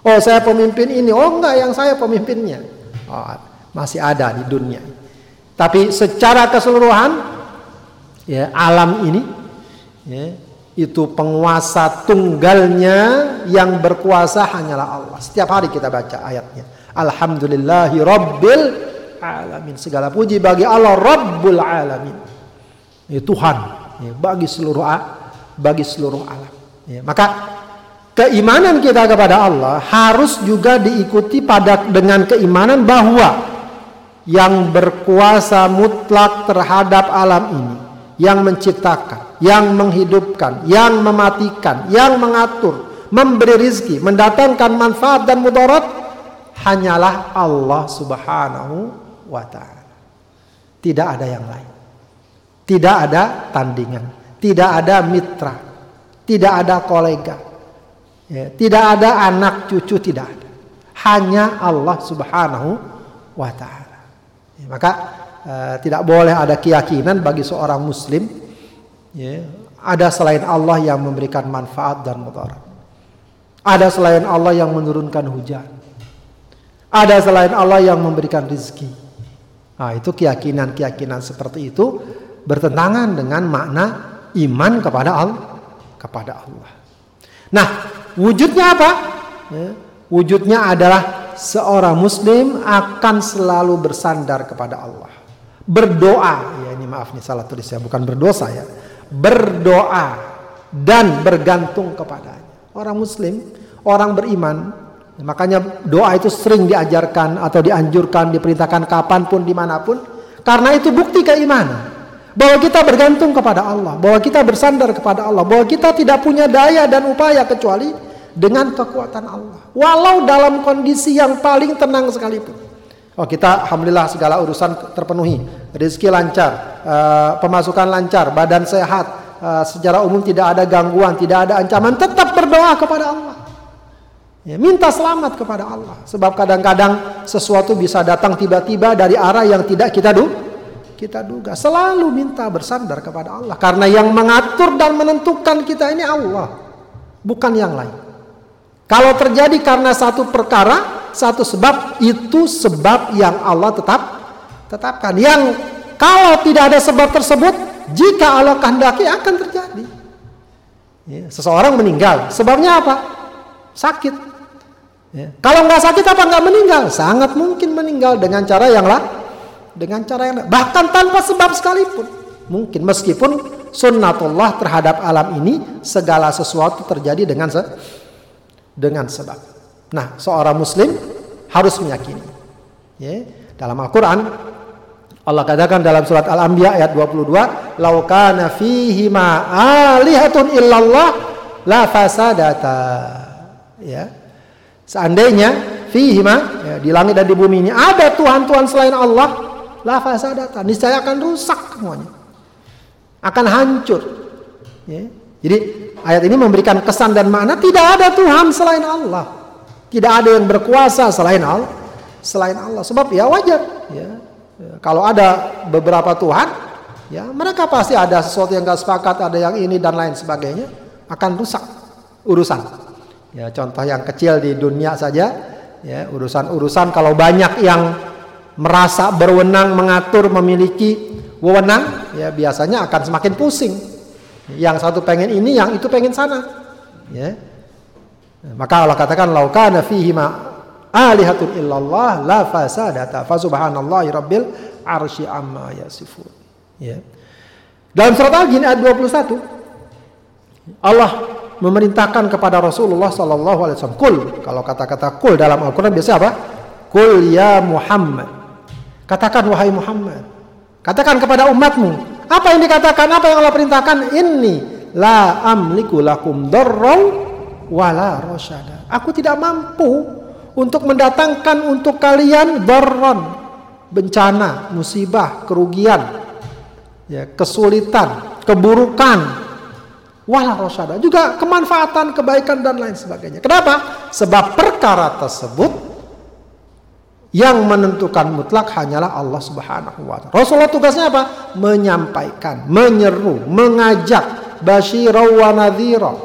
Oh saya pemimpin ini, oh enggak yang saya pemimpinnya. Oh, masih ada di dunia. Tapi secara keseluruhan, ya alam ini, ya, itu penguasa tunggalnya yang berkuasa hanyalah Allah. Setiap hari kita baca ayatnya. Alhamdulillahi Rabbil Alamin. Segala puji bagi Allah Rabbul Alamin. Ya, Tuhan ya, bagi seluruh bagi seluruh alam. Ya, maka keimanan kita kepada Allah harus juga diikuti pada dengan keimanan bahwa yang berkuasa mutlak terhadap alam ini, yang menciptakan, yang menghidupkan, yang mematikan, yang mengatur, memberi rizki, mendatangkan manfaat dan mudarat hanyalah Allah Subhanahu wa taala. Tidak ada yang lain. Tidak ada tandingan, tidak ada mitra, tidak ada kolega. Ya, tidak ada anak cucu tidak ada. Hanya Allah Subhanahu wa taala. Ya, maka uh, tidak boleh ada keyakinan bagi seorang muslim Ya, ada selain Allah yang memberikan manfaat dan mudarat. Ada selain Allah yang menurunkan hujan. Ada selain Allah yang memberikan rizki. Nah, itu keyakinan-keyakinan seperti itu bertentangan dengan makna iman kepada Allah. Kepada Allah. Nah, wujudnya apa? Ya, wujudnya adalah seorang muslim akan selalu bersandar kepada Allah. Berdoa, ya ini maaf nih salah tulis ya, bukan berdosa ya berdoa dan bergantung kepadanya. Orang muslim, orang beriman, makanya doa itu sering diajarkan atau dianjurkan, diperintahkan kapan pun, di mana pun. Karena itu bukti keimanan. Bahwa kita bergantung kepada Allah, bahwa kita bersandar kepada Allah, bahwa kita tidak punya daya dan upaya kecuali dengan kekuatan Allah. Walau dalam kondisi yang paling tenang sekalipun. Oh kita alhamdulillah segala urusan terpenuhi, rezeki lancar, uh, pemasukan lancar, badan sehat, uh, secara umum tidak ada gangguan, tidak ada ancaman, tetap berdoa kepada Allah. Ya, minta selamat kepada Allah. Sebab kadang-kadang sesuatu bisa datang tiba-tiba dari arah yang tidak kita du kita duga. Selalu minta bersandar kepada Allah. Karena yang mengatur dan menentukan kita ini Allah. Bukan yang lain. Kalau terjadi karena satu perkara, satu sebab itu sebab yang Allah tetap tetapkan. Yang kalau tidak ada sebab tersebut, jika Allah kehendaki akan terjadi. Ya, seseorang meninggal, sebabnya apa? Sakit. Ya. Kalau nggak sakit apa nggak meninggal? Sangat mungkin meninggal dengan cara yang lah, dengan cara yang lah. bahkan tanpa sebab sekalipun. Mungkin meskipun sunnatullah terhadap alam ini segala sesuatu terjadi dengan se dengan sebab. Nah, seorang muslim harus meyakini. Ya, dalam Al-Qur'an Allah katakan dalam surat Al-Anbiya ayat 22, "Lau kana fihi ma alihatun illallah la fasadata." Ya. Seandainya fihi ma ya, di langit dan di bumi ini ada tuhan-tuhan selain Allah, la fasadata, niscaya akan rusak semuanya. Akan hancur. Ya. Jadi ayat ini memberikan kesan dan makna tidak ada Tuhan selain Allah. Tidak ada yang berkuasa selain Allah, selain Allah. Sebab ya wajar, ya kalau ada beberapa Tuhan, ya mereka pasti ada sesuatu yang gak sepakat, ada yang ini dan lain sebagainya, akan rusak urusan. Ya contoh yang kecil di dunia saja, ya urusan-urusan kalau banyak yang merasa berwenang, mengatur, memiliki wewenang, ya biasanya akan semakin pusing. Yang satu pengen ini, yang itu pengen sana. Ya. Maka Allah katakan laukana fihi ma alihatun illallah la fasadata. Fa subhanallahi rabbil arsy amma yasifun. Ya. Dalam surat al-jin ayat 21 Allah memerintahkan kepada Rasulullah sallallahu alaihi wasallam kul. Kalau kata-kata kul dalam Al-Qur'an biasa apa? Kul ya Muhammad. Katakan wahai Muhammad. Katakan kepada umatmu apa yang dikatakan apa yang Allah perintahkan? Ini la amliku lakum darrau wala rasyada aku tidak mampu untuk mendatangkan untuk kalian darran, bencana, musibah, kerugian, ya, kesulitan, keburukan, wala rosada, juga kemanfaatan, kebaikan dan lain sebagainya. Kenapa? Sebab perkara tersebut yang menentukan mutlak hanyalah Allah Subhanahu wa taala. Rasulullah tugasnya apa? Menyampaikan, menyeru, mengajak, basyirau wa nadhira.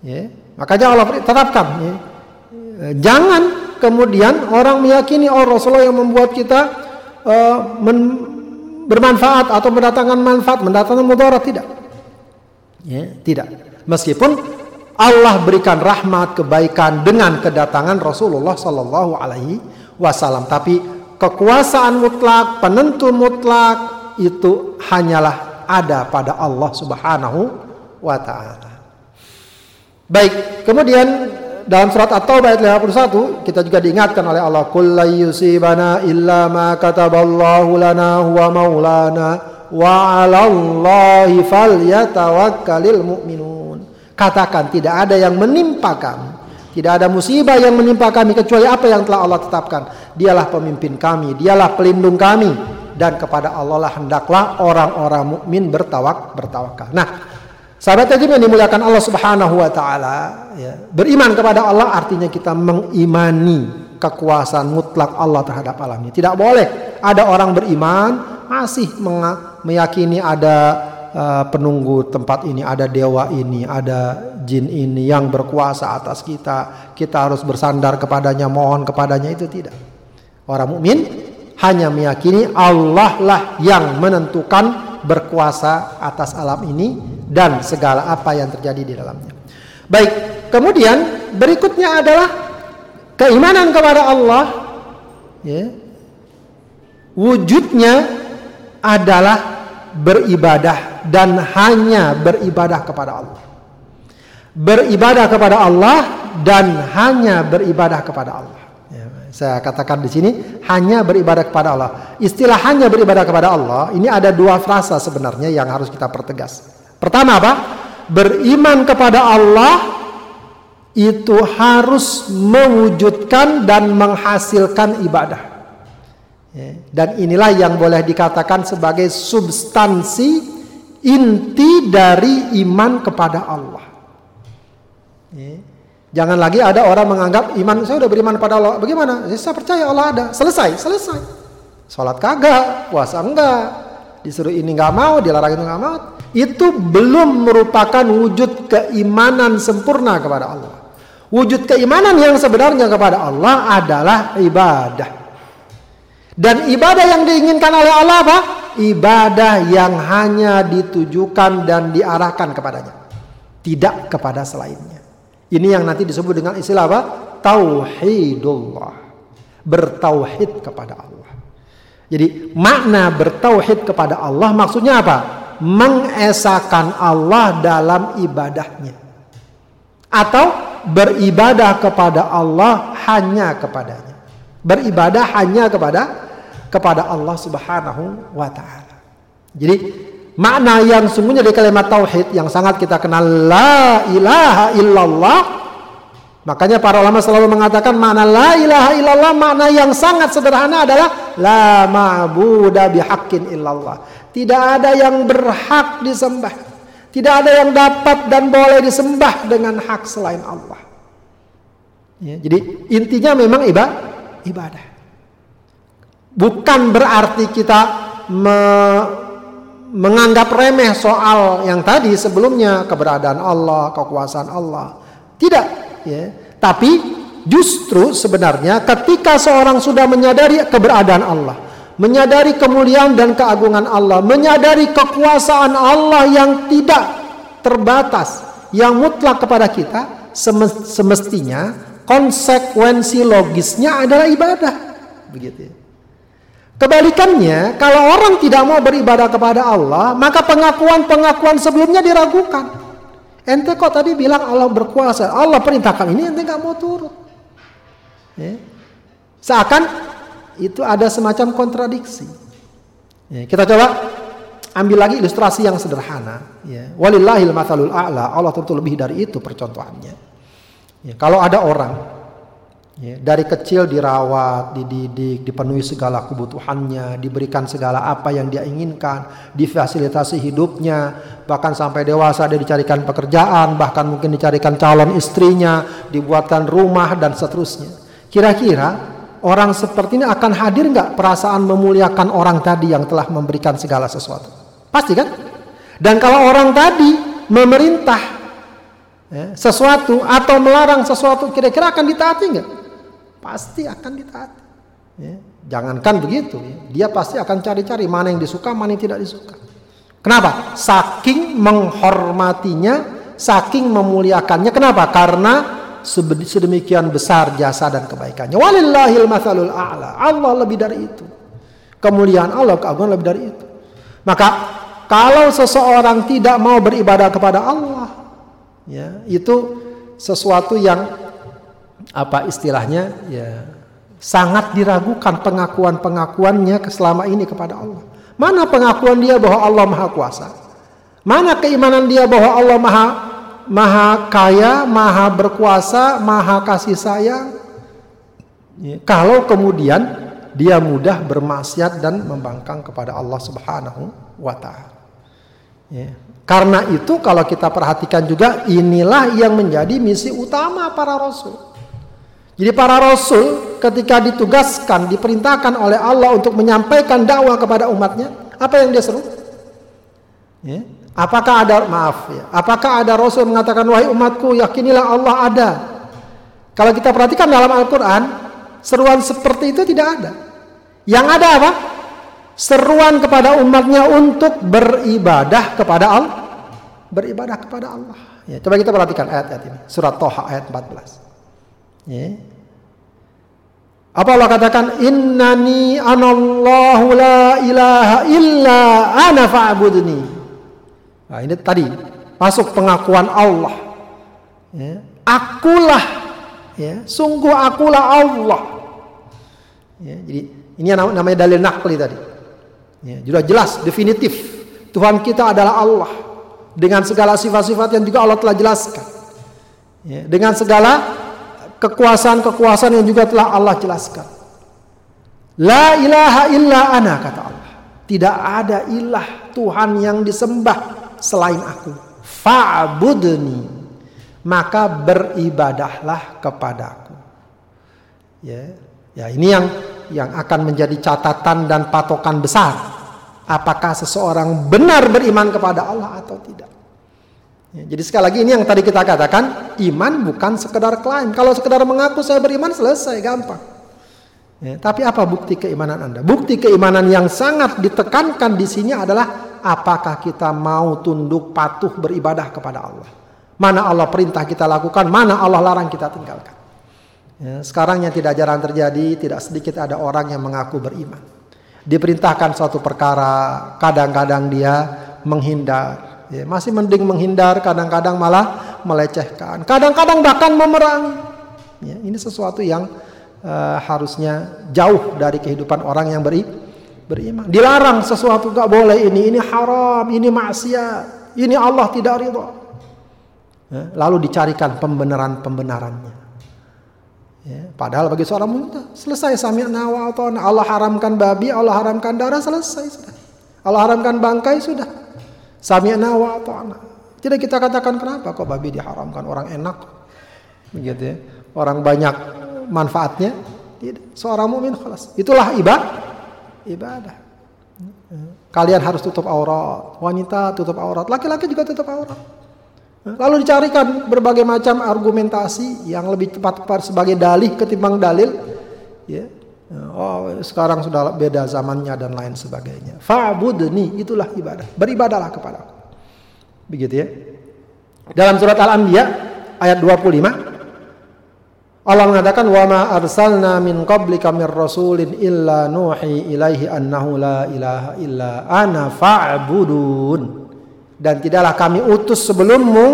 Ya. Makanya Allah tetapkan ya Eh, jangan kemudian orang meyakini oh Rasulullah yang membuat kita uh, men, bermanfaat atau mendatangkan manfaat, mendatangkan mudarat tidak. Ya, tidak. Meskipun Allah berikan rahmat kebaikan dengan kedatangan Rasulullah Sallallahu Alaihi Wasallam, tapi kekuasaan mutlak, penentu mutlak itu hanyalah ada pada Allah Subhanahu wa taala. Baik, kemudian dalam surat At-Taubah ayat 51 kita juga diingatkan oleh Allah qul yusibana illa ma kataballahu lana huwa maulana wa 'alallahi falyatawakkalul mu'minun. Katakan tidak ada yang menimpa kami tidak ada musibah yang menimpa kami kecuali apa yang telah Allah tetapkan. Dialah pemimpin kami dialah pelindung kami dan kepada Allah lah hendaklah orang-orang mukmin bertawak bertawakal. Nah Sahabat yatim yang dimuliakan Allah Subhanahu wa taala, ya. Beriman kepada Allah artinya kita mengimani kekuasaan mutlak Allah terhadap alam ini. Tidak boleh ada orang beriman masih meyakini ada uh, penunggu tempat ini, ada dewa ini, ada jin ini yang berkuasa atas kita. Kita harus bersandar kepadanya, mohon kepadanya itu tidak. Orang mukmin hanya meyakini Allah lah yang menentukan berkuasa atas alam ini dan segala apa yang terjadi di dalamnya. Baik, kemudian berikutnya adalah keimanan kepada Allah. Ya. Wujudnya adalah beribadah dan hanya beribadah kepada Allah. Beribadah kepada Allah dan hanya beribadah kepada Allah. Ya, saya katakan di sini hanya beribadah kepada Allah. Istilah hanya beribadah kepada Allah ini ada dua frasa sebenarnya yang harus kita pertegas. Pertama apa? Beriman kepada Allah itu harus mewujudkan dan menghasilkan ibadah. Ya, dan inilah yang boleh dikatakan sebagai substansi inti dari iman kepada Allah. Ya, jangan lagi ada orang menganggap iman saya sudah beriman pada Allah. Bagaimana? Ya, saya percaya Allah ada. Selesai, selesai. Sholat kagak, puasa enggak, disuruh ini nggak mau, dilarang itu nggak mau itu belum merupakan wujud keimanan sempurna kepada Allah. Wujud keimanan yang sebenarnya kepada Allah adalah ibadah. Dan ibadah yang diinginkan oleh Allah apa? Ibadah yang hanya ditujukan dan diarahkan kepadanya. tidak kepada selainnya. Ini yang nanti disebut dengan istilah apa? Tauhidullah. Bertauhid kepada Allah. Jadi makna bertauhid kepada Allah maksudnya apa? Mengesahkan Allah dalam ibadahnya. Atau beribadah kepada Allah hanya kepadanya. Beribadah hanya kepada kepada Allah Subhanahu wa taala. Jadi makna yang sungguhnya dari kalimat tauhid yang sangat kita kenal la ilaha illallah makanya para ulama selalu mengatakan makna la ilaha illallah makna yang sangat sederhana adalah la ma'budu bihaqqin illallah. Tidak ada yang berhak disembah tidak ada yang dapat dan boleh disembah dengan hak selain Allah. Ya, jadi intinya memang ibadah. Bukan berarti kita me menganggap remeh soal yang tadi sebelumnya keberadaan Allah, kekuasaan Allah. Tidak, ya. Tapi justru sebenarnya ketika seorang sudah menyadari keberadaan Allah, menyadari kemuliaan dan keagungan Allah, menyadari kekuasaan Allah yang tidak terbatas, yang mutlak kepada kita, semestinya konsekuensi logisnya adalah ibadah. Begitu ya. Kebalikannya, kalau orang tidak mau beribadah kepada Allah, maka pengakuan-pengakuan sebelumnya diragukan. Ente kok tadi bilang Allah berkuasa, Allah perintahkan ini, ente nggak mau turut. Ya. Seakan itu ada semacam kontradiksi. Ya, kita coba ambil lagi ilustrasi yang sederhana. Ya. Walillahil mathalul a'la, Allah tentu lebih dari itu percontohannya. Ya, kalau ada orang Ya, dari kecil dirawat, dididik, dipenuhi segala kebutuhannya, diberikan segala apa yang dia inginkan, difasilitasi hidupnya, bahkan sampai dewasa dia dicarikan pekerjaan, bahkan mungkin dicarikan calon istrinya, dibuatkan rumah dan seterusnya. Kira-kira orang seperti ini akan hadir nggak perasaan memuliakan orang tadi yang telah memberikan segala sesuatu? Pasti kan? Dan kalau orang tadi memerintah ya, sesuatu atau melarang sesuatu, kira-kira akan ditaati nggak? Pasti akan ditaati. Ya. Jangankan begitu, ya. dia pasti akan cari-cari mana yang disuka, mana yang tidak disuka. Kenapa? Saking menghormatinya, saking memuliakannya. Kenapa? Karena sedemikian besar jasa dan kebaikannya. Walillahil mathalul a'la. Allah lebih dari itu. Kemuliaan Allah, keagungan lebih dari itu. Maka kalau seseorang tidak mau beribadah kepada Allah, ya, itu sesuatu yang apa istilahnya ya sangat diragukan pengakuan-pengakuannya selama ini kepada Allah. Mana pengakuan dia bahwa Allah Maha Kuasa? Mana keimanan dia bahwa Allah Maha Maha Kaya, Maha Berkuasa, Maha Kasih Sayang? Ya, kalau kemudian dia mudah bermaksiat dan membangkang kepada Allah Subhanahu wa taala. Ya. Karena itu kalau kita perhatikan juga inilah yang menjadi misi utama para rasul. Jadi para rasul ketika ditugaskan, diperintahkan oleh Allah untuk menyampaikan dakwah kepada umatnya, apa yang dia seru? Ya. Apakah ada maaf ya? Apakah ada rasul mengatakan wahai umatku yakinilah Allah ada? Kalau kita perhatikan dalam Al-Qur'an, seruan seperti itu tidak ada. Yang ada apa? Seruan kepada umatnya untuk beribadah kepada Allah. Beribadah kepada Allah. Ya, coba kita perhatikan ayat-ayat ini. Surat Toha ayat 14. Ya. Apa Allah katakan innani anallahu la ilaha illa ana fa'budni. Nah, ini tadi masuk pengakuan Allah. Ya. Akulah ya, sungguh akulah Allah. Ya, jadi ini yang namanya dalil nakli tadi. Ya, sudah jelas definitif Tuhan kita adalah Allah dengan segala sifat-sifat yang juga Allah telah jelaskan. Ya, dengan segala kekuasaan-kekuasaan yang juga telah Allah jelaskan. La ilaha illa ana kata Allah. Tidak ada ilah Tuhan yang disembah selain aku. Fa'budni. Maka beribadahlah kepadaku. Ya, ya ini yang yang akan menjadi catatan dan patokan besar. Apakah seseorang benar beriman kepada Allah atau tidak? Ya, jadi sekali lagi ini yang tadi kita katakan iman bukan sekedar klaim. Kalau sekedar mengaku saya beriman selesai gampang. Ya, tapi apa bukti keimanan Anda? Bukti keimanan yang sangat ditekankan di sini adalah apakah kita mau tunduk patuh beribadah kepada Allah. Mana Allah perintah kita lakukan, mana Allah larang kita tinggalkan. Ya, sekarang yang tidak jarang terjadi, tidak sedikit ada orang yang mengaku beriman. Diperintahkan suatu perkara, kadang-kadang dia menghindar. Ya, masih mending menghindar, kadang-kadang malah melecehkan. Kadang-kadang bahkan memerangi. Ya, ini sesuatu yang uh, harusnya jauh dari kehidupan orang yang beri, beriman. Dilarang sesuatu gak boleh ini, ini haram, ini maksiat, ini Allah tidak ridho. Ya, lalu dicarikan pembenaran-pembenarannya. Ya, padahal bagi seorang muda selesai sami'na wa Allah haramkan babi, Allah haramkan darah selesai sudah. Allah haramkan bangkai sudah. Sami'na wa Tidak kita katakan kenapa kok babi diharamkan orang enak. Begitu ya. Orang banyak manfaatnya. Tidak. Seorang mukmin Itulah ibadah. Ibadah. Kalian harus tutup aurat. Wanita tutup aurat. Laki-laki juga tutup aurat. Lalu dicarikan berbagai macam argumentasi yang lebih tepat sebagai dalih ketimbang dalil. Ya. Oh, sekarang sudah beda zamannya dan lain sebagainya. Fa'budni, itulah ibadah. Beribadalah kepada aku. Begitu ya. Dalam surat Al-Anbiya ayat 25 Allah mengatakan wa ma arsalna min qablika mir rasulin illa nuhi ilaihi annahu la ilaha illa ana fa'budun dan tidaklah kami utus sebelummu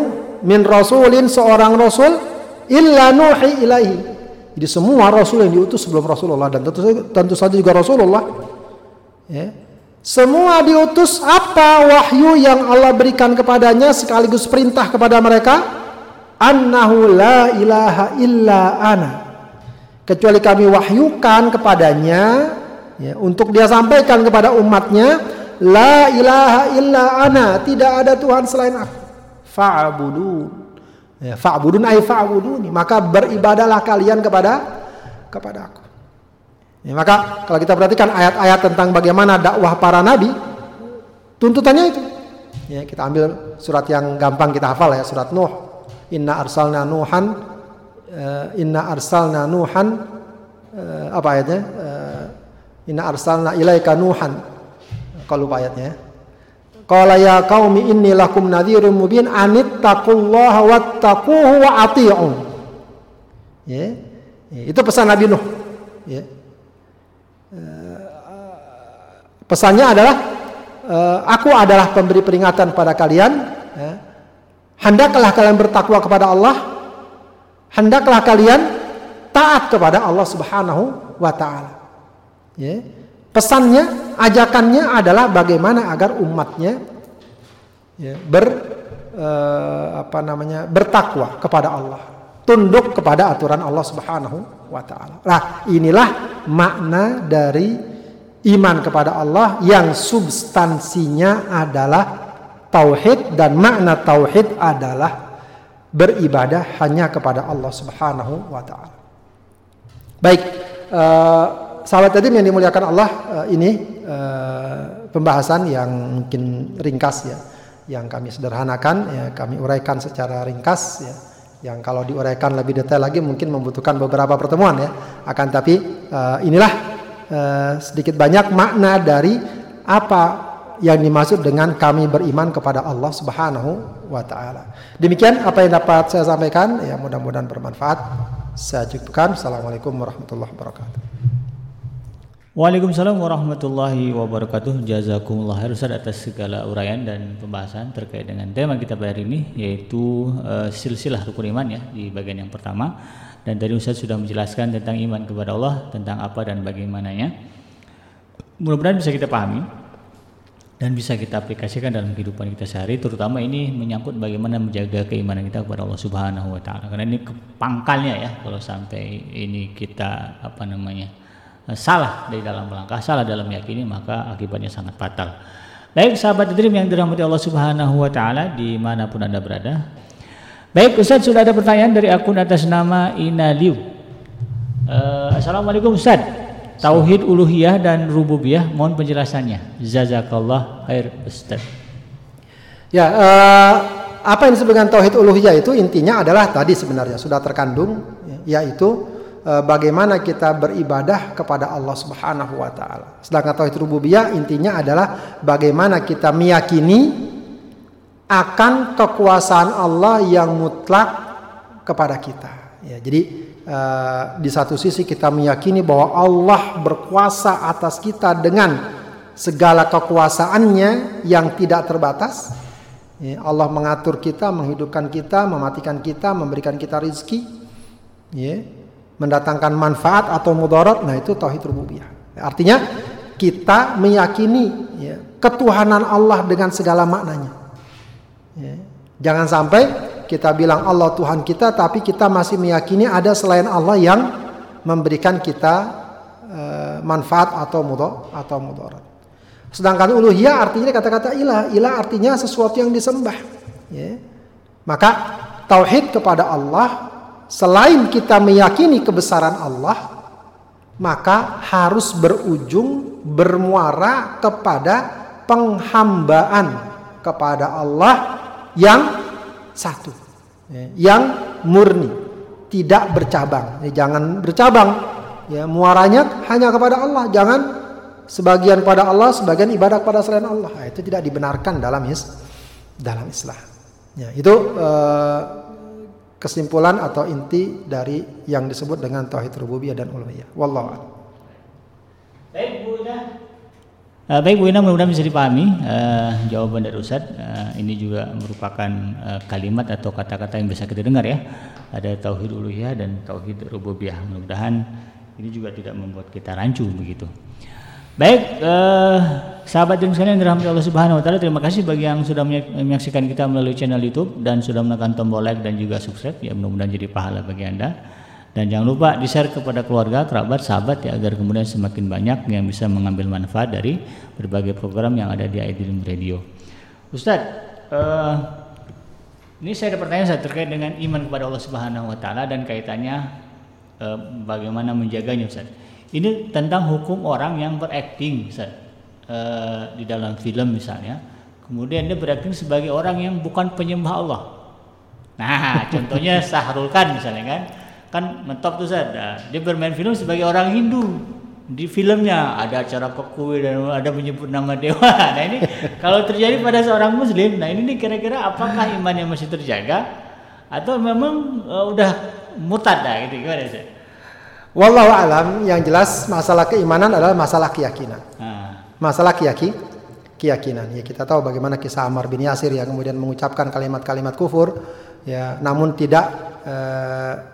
min rasulin seorang rasul illa nuhi ilaihi. Jadi semua rasul yang diutus sebelum Rasulullah dan tentu tentu saja juga Rasulullah ya. Semua diutus apa wahyu yang Allah berikan kepadanya sekaligus perintah kepada mereka annahu la ilaha illa ana. Kecuali kami wahyukan kepadanya ya, untuk dia sampaikan kepada umatnya La ilaha illa ana, tidak ada Tuhan selain aku. Fa'budun. Ya, fa'budun ay fa'buduni. Maka beribadalah kalian kepada kepada aku. Ya, maka kalau kita perhatikan ayat-ayat tentang bagaimana dakwah para nabi, tuntutannya itu. Ya, kita ambil surat yang gampang kita hafal ya, surat Nuh. Inna arsalna Nuhan uh, inna arsalna Nuhan uh, apa ayatnya? Uh, inna arsalna ilaika Nuhan kalau lupa ayatnya. Qala ya qaumi inni lakum nadhirun mubin anittaqullaha wattaquhu wa ati'un. Ya. Itu pesan Nabi Nuh. Ya. Pesannya adalah eh, aku adalah pemberi peringatan pada kalian ya. Hendaklah kalian bertakwa kepada Allah. Hendaklah kalian taat kepada Allah Subhanahu wa taala. Ya. Pesannya, ajakannya adalah bagaimana agar umatnya ya, ber eh, apa namanya bertakwa kepada Allah, tunduk kepada aturan Allah Subhanahu wa taala. Nah, inilah makna dari iman kepada Allah yang substansinya adalah tauhid dan makna tauhid adalah beribadah hanya kepada Allah Subhanahu wa taala. Baik, uh, sahabat yatim yang dimuliakan Allah uh, ini uh, pembahasan yang mungkin ringkas ya yang kami sederhanakan ya kami uraikan secara ringkas ya yang kalau diuraikan lebih detail lagi mungkin membutuhkan beberapa pertemuan ya akan tapi uh, inilah sedikit banyak makna dari apa yang dimaksud dengan kami beriman kepada Allah Subhanahu wa taala. Demikian apa yang dapat saya sampaikan ya mudah-mudahan bermanfaat. Saya cukupkan. Assalamualaikum warahmatullahi wabarakatuh. Waalaikumsalam warahmatullahi wabarakatuh. Jazakumullah khair Ustaz atas segala uraian dan pembahasan terkait dengan tema kita pada hari ini yaitu uh, silsilah rukun iman ya di bagian yang pertama. Dan tadi Ustaz sudah menjelaskan tentang iman kepada Allah, tentang apa dan bagaimananya. Mudah-mudahan bisa kita pahami dan bisa kita aplikasikan dalam kehidupan kita sehari terutama ini menyangkut bagaimana menjaga keimanan kita kepada Allah Subhanahu wa taala. Karena ini pangkalnya ya kalau sampai ini kita apa namanya? Eh, salah dari dalam melangkah, salah dalam meyakini, maka akibatnya sangat fatal. Baik sahabat Dream yang dirahmati Allah Subhanahu wa taala di mana pun Anda berada. Baik Ustaz sudah ada pertanyaan dari akun atas nama Inaliu. Uh, Assalamualaikum Ustaz. Tauhid uluhiyah dan rububiyah mohon penjelasannya. Jazakallah khair Ustaz. Ya, uh, apa yang disebut tauhid uluhiyah itu intinya adalah tadi sebenarnya sudah terkandung yaitu Eh, bagaimana kita beribadah kepada Allah Subhanahu wa taala. Sedangkan tauhid rububiyah intinya adalah bagaimana kita meyakini akan kekuasaan Allah yang mutlak kepada kita. Ya, jadi uh, di satu sisi kita meyakini bahwa Allah berkuasa atas kita dengan segala kekuasaannya yang tidak terbatas. Ya, Allah mengatur kita, menghidupkan kita, mematikan kita, memberikan kita rizki, ya, mendatangkan manfaat atau mudarat. Nah itu tauhid rububiyah. Artinya kita meyakini ya, ketuhanan Allah dengan segala maknanya. Ya. Jangan sampai kita bilang Allah Tuhan kita, tapi kita masih meyakini ada selain Allah yang memberikan kita uh, manfaat atau mudor atau mudarat. Sedangkan uluhiyah artinya kata-kata ilah, ilah artinya sesuatu yang disembah. Ya. Maka tauhid kepada Allah selain kita meyakini kebesaran Allah, maka harus berujung bermuara kepada penghambaan kepada Allah yang satu, ya, yang murni, tidak bercabang. Ya, jangan bercabang, ya muaranya hanya kepada Allah. Jangan sebagian pada Allah, sebagian ibadah pada selain Allah. Nah, itu tidak dibenarkan dalam is dalam Islam. Ya, itu uh, kesimpulan atau inti dari yang disebut dengan tauhid rububiyah dan uluhiyah. Wallahu Baik Bu Uh, baik Bu Ina, mudah-mudahan bisa dipahami uh, jawaban dari Ustadz. Uh, ini juga merupakan uh, kalimat atau kata-kata yang bisa kita dengar ya. Ada tauhid uluhiyah dan tauhid rububiyah. Mudah-mudahan ini juga tidak membuat kita rancu begitu. Baik, uh, sahabat dan sekalian dirahmati Allah Subhanahu wa taala, terima kasih bagi yang sudah menyaksikan kita melalui channel YouTube dan sudah menekan tombol like dan juga subscribe. Ya mudah-mudahan jadi pahala bagi Anda. Dan jangan lupa di-share kepada keluarga, kerabat, sahabat ya agar kemudian semakin banyak yang bisa mengambil manfaat dari berbagai program yang ada di Aidilum Radio. Ustadz, uh, ini saya ada pertanyaan saya terkait dengan iman kepada Allah Subhanahu wa taala dan kaitannya uh, bagaimana menjaganya Ustaz. Ini tentang hukum orang yang berakting. Uh, di dalam film misalnya. Kemudian dia berakting sebagai orang yang bukan penyembah Allah. Nah, *laughs* contohnya Sahrul Khan misalnya kan kan mentop tuh saya dia bermain film sebagai orang Hindu di filmnya ada acara kekui dan ada menyebut nama dewa *laughs* nah ini kalau terjadi pada seorang muslim nah ini kira-kira apakah imannya masih terjaga atau memang uh, udah mutad dah gitu gimana sih Wallahu alam yang jelas masalah keimanan adalah masalah keyakinan. Ah. Masalah keyaki, keyakinan. Ya kita tahu bagaimana kisah Ammar bin Yasir yang kemudian mengucapkan kalimat-kalimat kufur ya namun tidak e,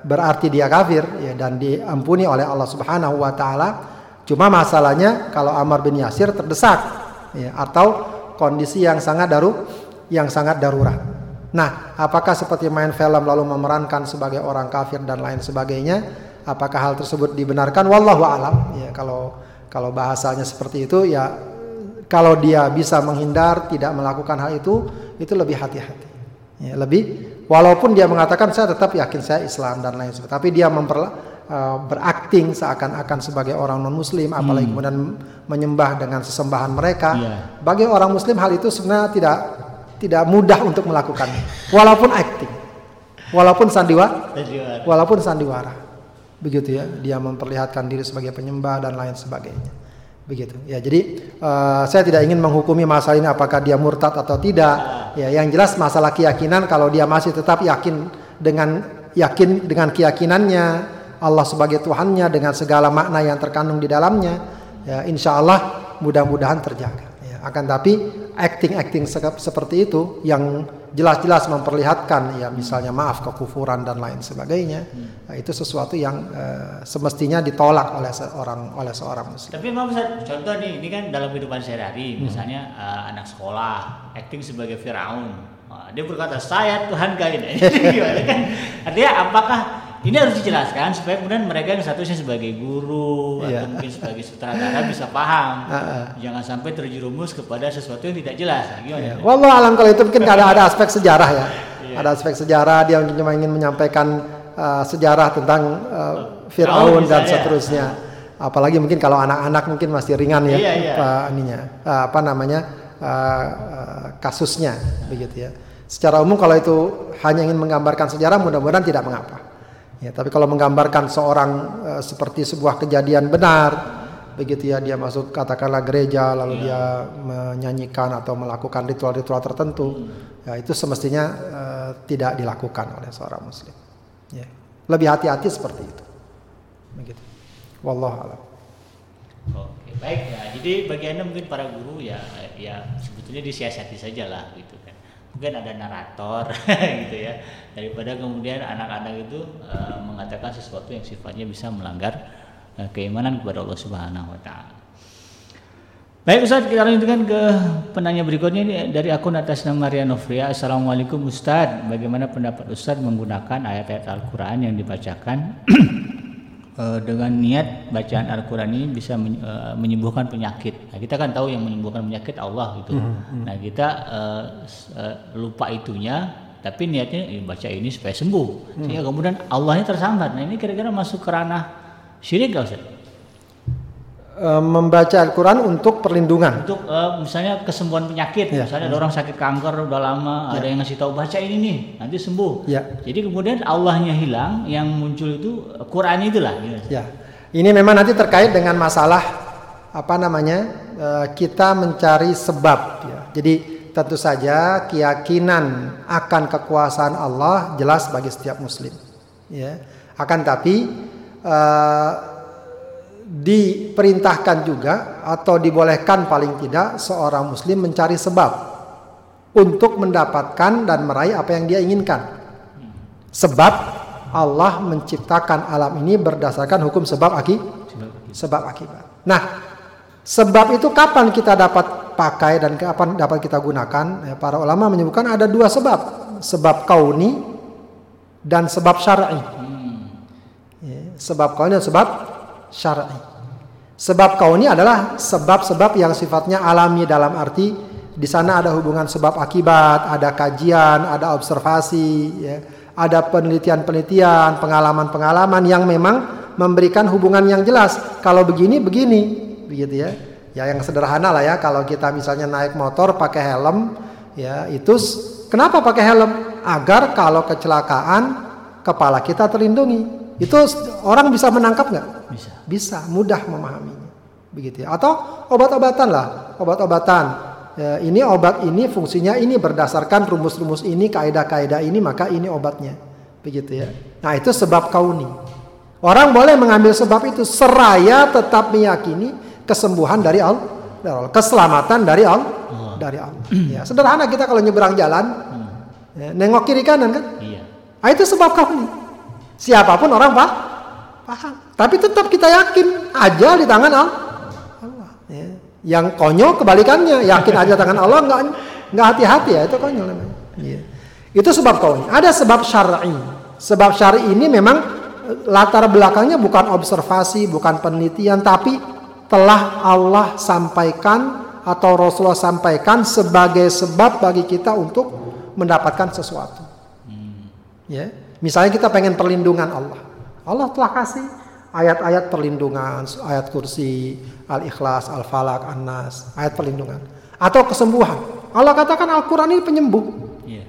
berarti dia kafir ya dan diampuni oleh Allah Subhanahu wa taala. Cuma masalahnya kalau Ammar bin Yasir terdesak ya atau kondisi yang sangat daru yang sangat darurat. Nah, apakah seperti main film lalu memerankan sebagai orang kafir dan lain sebagainya? Apakah hal tersebut dibenarkan? Wallahu alam. Ya, kalau kalau bahasanya seperti itu ya kalau dia bisa menghindar tidak melakukan hal itu itu lebih hati-hati. Ya, lebih Walaupun dia mengatakan saya tetap yakin saya Islam dan lain sebagainya, tapi dia memper, uh, berakting seakan-akan sebagai orang non Muslim, apalagi hmm. kemudian menyembah dengan sesembahan mereka. Yeah. Bagi orang Muslim hal itu sebenarnya tidak tidak mudah untuk melakukannya, walaupun akting, walaupun sandiwara, walaupun sandiwara, begitu ya, dia memperlihatkan diri sebagai penyembah dan lain sebagainya. Begitu. Ya jadi uh, saya tidak ingin menghukumi masalah ini apakah dia murtad atau tidak. Ya yang jelas masalah keyakinan kalau dia masih tetap yakin dengan yakin dengan keyakinannya Allah sebagai Tuhannya dengan segala makna yang terkandung di dalamnya ya insya Allah mudah-mudahan terjaga. Ya akan tapi acting-acting seperti itu yang jelas-jelas memperlihatkan ya misalnya maaf kekufuran dan lain sebagainya hmm. nah, itu sesuatu yang uh, semestinya ditolak oleh seorang oleh seorang muslim. Tapi mau contoh nih ini kan dalam kehidupan sehari-hari hmm. misalnya uh, anak sekolah acting sebagai Firaun uh, dia berkata saya Tuhan kalian *laughs* gimana kan artinya apakah ini harus dijelaskan supaya kemudian mereka yang satunya sebagai guru yeah. atau mungkin sebagai sutradara bisa paham. Uh, uh. Jangan sampai terjerumus kepada sesuatu yang tidak jelas. Nah, gimana? Yeah. Wallah alam kalau itu mungkin ada ada aspek sejarah ya. Yeah. Ada aspek sejarah dia cuma ingin menyampaikan uh, sejarah tentang uh, Firaun dan seterusnya. Apalagi mungkin kalau anak-anak mungkin masih ringan ya yeah, yeah. Uh, ininya uh, apa namanya uh, uh, kasusnya begitu ya. Secara umum kalau itu hanya ingin menggambarkan sejarah mudah-mudahan tidak mengapa. Ya, tapi kalau menggambarkan seorang uh, seperti sebuah kejadian benar, begitu ya dia masuk katakanlah gereja lalu dia menyanyikan atau melakukan ritual-ritual tertentu ya itu semestinya uh, tidak dilakukan oleh seorang muslim. Ya lebih hati-hati seperti itu. Begitu. Wallahu alam. Oke baik ya. Jadi bagi anda mungkin para guru ya ya sebetulnya disiasati saja lah gitu mungkin ada narator *laughs* gitu ya daripada kemudian anak-anak itu uh, mengatakan sesuatu yang sifatnya bisa melanggar Eh, keimanan kepada Allah Subhanahu wa taala. Baik Ustaz, kita lanjutkan ke penanya berikutnya ini dari akun atas nama Maria Novria. Assalamualaikum Ustaz, bagaimana pendapat Ustaz menggunakan ayat-ayat Al-Quran yang dibacakan *clears throat* eh, dengan niat bacaan Al-Quran ini bisa eh, menyembuhkan penyakit. Nah, kita kan tahu yang menyembuhkan penyakit Allah gitu. Hmm, hmm. Nah kita uh, lupa itunya, tapi niatnya baca ini supaya sembuh. Sehingga kemudian Allahnya tersambat. Nah ini kira-kira masuk ke ranah Syirik gak Ustaz? E, membaca Al-Quran untuk perlindungan. Untuk uh, misalnya kesembuhan penyakit, ya. misalnya ada orang sakit kanker udah lama, ya. ada yang ngasih tahu baca ini nih, nanti sembuh. Ya. Jadi kemudian Allahnya hilang, yang muncul itu Quran itulah. Gitu. Ya. Ini memang nanti terkait dengan masalah apa namanya uh, kita mencari sebab. Ya. Jadi tentu saja keyakinan akan kekuasaan Allah jelas bagi setiap Muslim. Ya. Akan tapi uh, diperintahkan juga atau dibolehkan paling tidak seorang muslim mencari sebab untuk mendapatkan dan meraih apa yang dia inginkan. Sebab Allah menciptakan alam ini berdasarkan hukum sebab akibat. Sebab akibat. Nah, sebab itu kapan kita dapat pakai dan kapan dapat kita gunakan? Ya, para ulama menyebutkan ada dua sebab, sebab kauni dan sebab syar'i sebab kauni dan sebab syar'i. Sebab kauni adalah sebab-sebab yang sifatnya alami dalam arti di sana ada hubungan sebab akibat, ada kajian, ada observasi, ya, ada penelitian-penelitian, pengalaman-pengalaman yang memang memberikan hubungan yang jelas. Kalau begini begini, begitu ya. Ya yang sederhana lah ya kalau kita misalnya naik motor pakai helm, ya itu kenapa pakai helm? Agar kalau kecelakaan kepala kita terlindungi. Itu orang bisa menangkap nggak? Bisa. Bisa, mudah memahaminya. Begitu ya. Atau obat-obatan lah, obat-obatan. Ya, ini obat ini fungsinya ini berdasarkan rumus-rumus ini, kaidah-kaidah ini, maka ini obatnya. Begitu ya. Nah, itu sebab kauni. Orang boleh mengambil sebab itu seraya tetap meyakini kesembuhan dari Allah, keselamatan dari Allah, dari Allah. Ya, sederhana kita kalau nyeberang jalan, hmm. ya, nengok kiri kanan kan? Iya. Nah, itu sebab kauni. Siapa pun orang pak paham. Tapi tetap kita yakin aja di tangan Allah. Ya. Yang konyol kebalikannya, yakin aja tangan Allah nggak nggak hati-hati ya itu konyol namanya. Ya. Itu sebab kauni. Ada sebab syar'i. Sebab syar'i ini memang eh, latar belakangnya bukan observasi, bukan penelitian, tapi telah Allah sampaikan atau Rasulullah sampaikan sebagai sebab bagi kita untuk mendapatkan sesuatu. Hmm. Ya. Misalnya kita pengen perlindungan Allah. Allah telah kasih ayat-ayat perlindungan, ayat kursi, al-ikhlas, al-falak, an-nas, ayat perlindungan. Atau kesembuhan. Allah katakan Al-Quran ini penyembuh. Yeah.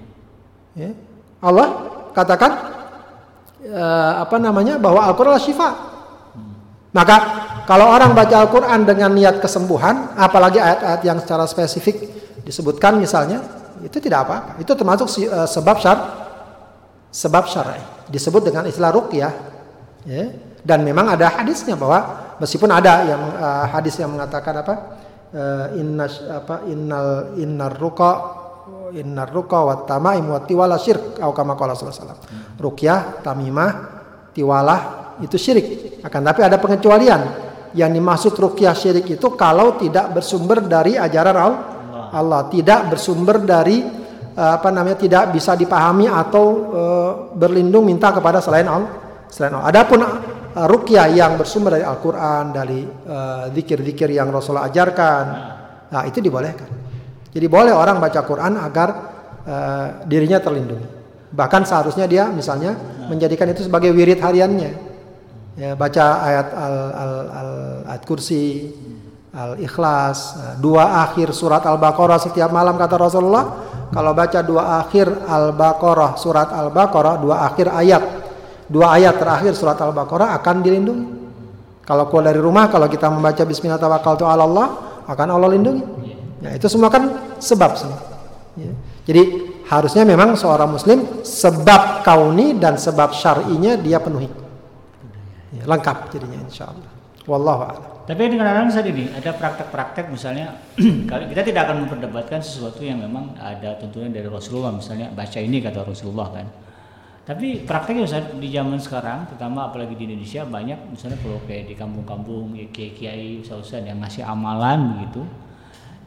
Ya. Allah katakan uh, apa namanya bahwa Al-Quran adalah syifa. Hmm. Maka kalau orang baca Al-Quran dengan niat kesembuhan, apalagi ayat-ayat yang secara spesifik disebutkan misalnya, itu tidak apa-apa. Itu termasuk uh, sebab syarat sebab syar'i. Disebut dengan istilah ruqyah. Ya. Dan memang ada hadisnya bahwa meskipun ada yang uh, hadis yang mengatakan apa? Uh, inna apa innal innar ruqa innar ruqa wa tamaim wa tiwala syirk atau kama qala sallallahu Ruqyah, tamimah, tiwalah itu syirik. Akan tapi ada pengecualian. Yang dimaksud ruqyah syirik itu kalau tidak bersumber dari ajaran Allah. Allah tidak bersumber dari apa namanya tidak bisa dipahami atau uh, berlindung minta kepada selain Allah. Selain Allah. Adapun uh, rukyah yang bersumber dari Al-Qur'an, dari zikir-zikir yang Rasulullah ajarkan, nah itu dibolehkan. Jadi boleh orang baca Quran agar dirinya terlindungi. Bahkan seharusnya dia misalnya menjadikan itu sebagai wirid hariannya. Ya, baca ayat al, al, al, ayat kursi, al-ikhlas, dua akhir surat al-baqarah setiap malam kata Rasulullah kalau baca dua akhir Al-Baqarah, surat Al-Baqarah, dua akhir ayat, dua ayat terakhir surat Al-Baqarah akan dilindungi. Kalau keluar dari rumah, kalau kita membaca Bismillah tawakkaltu ala Allah, akan Allah lindungi. Ya, itu semua kan sebab. Ya. Jadi harusnya memang seorang Muslim sebab kauni dan sebab syar'inya dia penuhi. Ya, lengkap jadinya insya Allah. Wallahu a'lam. Tapi kadang-kadang saat ini ada praktek-praktek misalnya *clears throat* kalau kita tidak akan memperdebatkan sesuatu yang memang ada tuntunan dari Rasulullah misalnya baca ini kata Rasulullah kan. Tapi prakteknya Ustaz, di zaman sekarang, terutama apalagi di Indonesia banyak misalnya kalau kayak di kampung-kampung ya, kiai-kiai ustaz yang ngasih amalan begitu,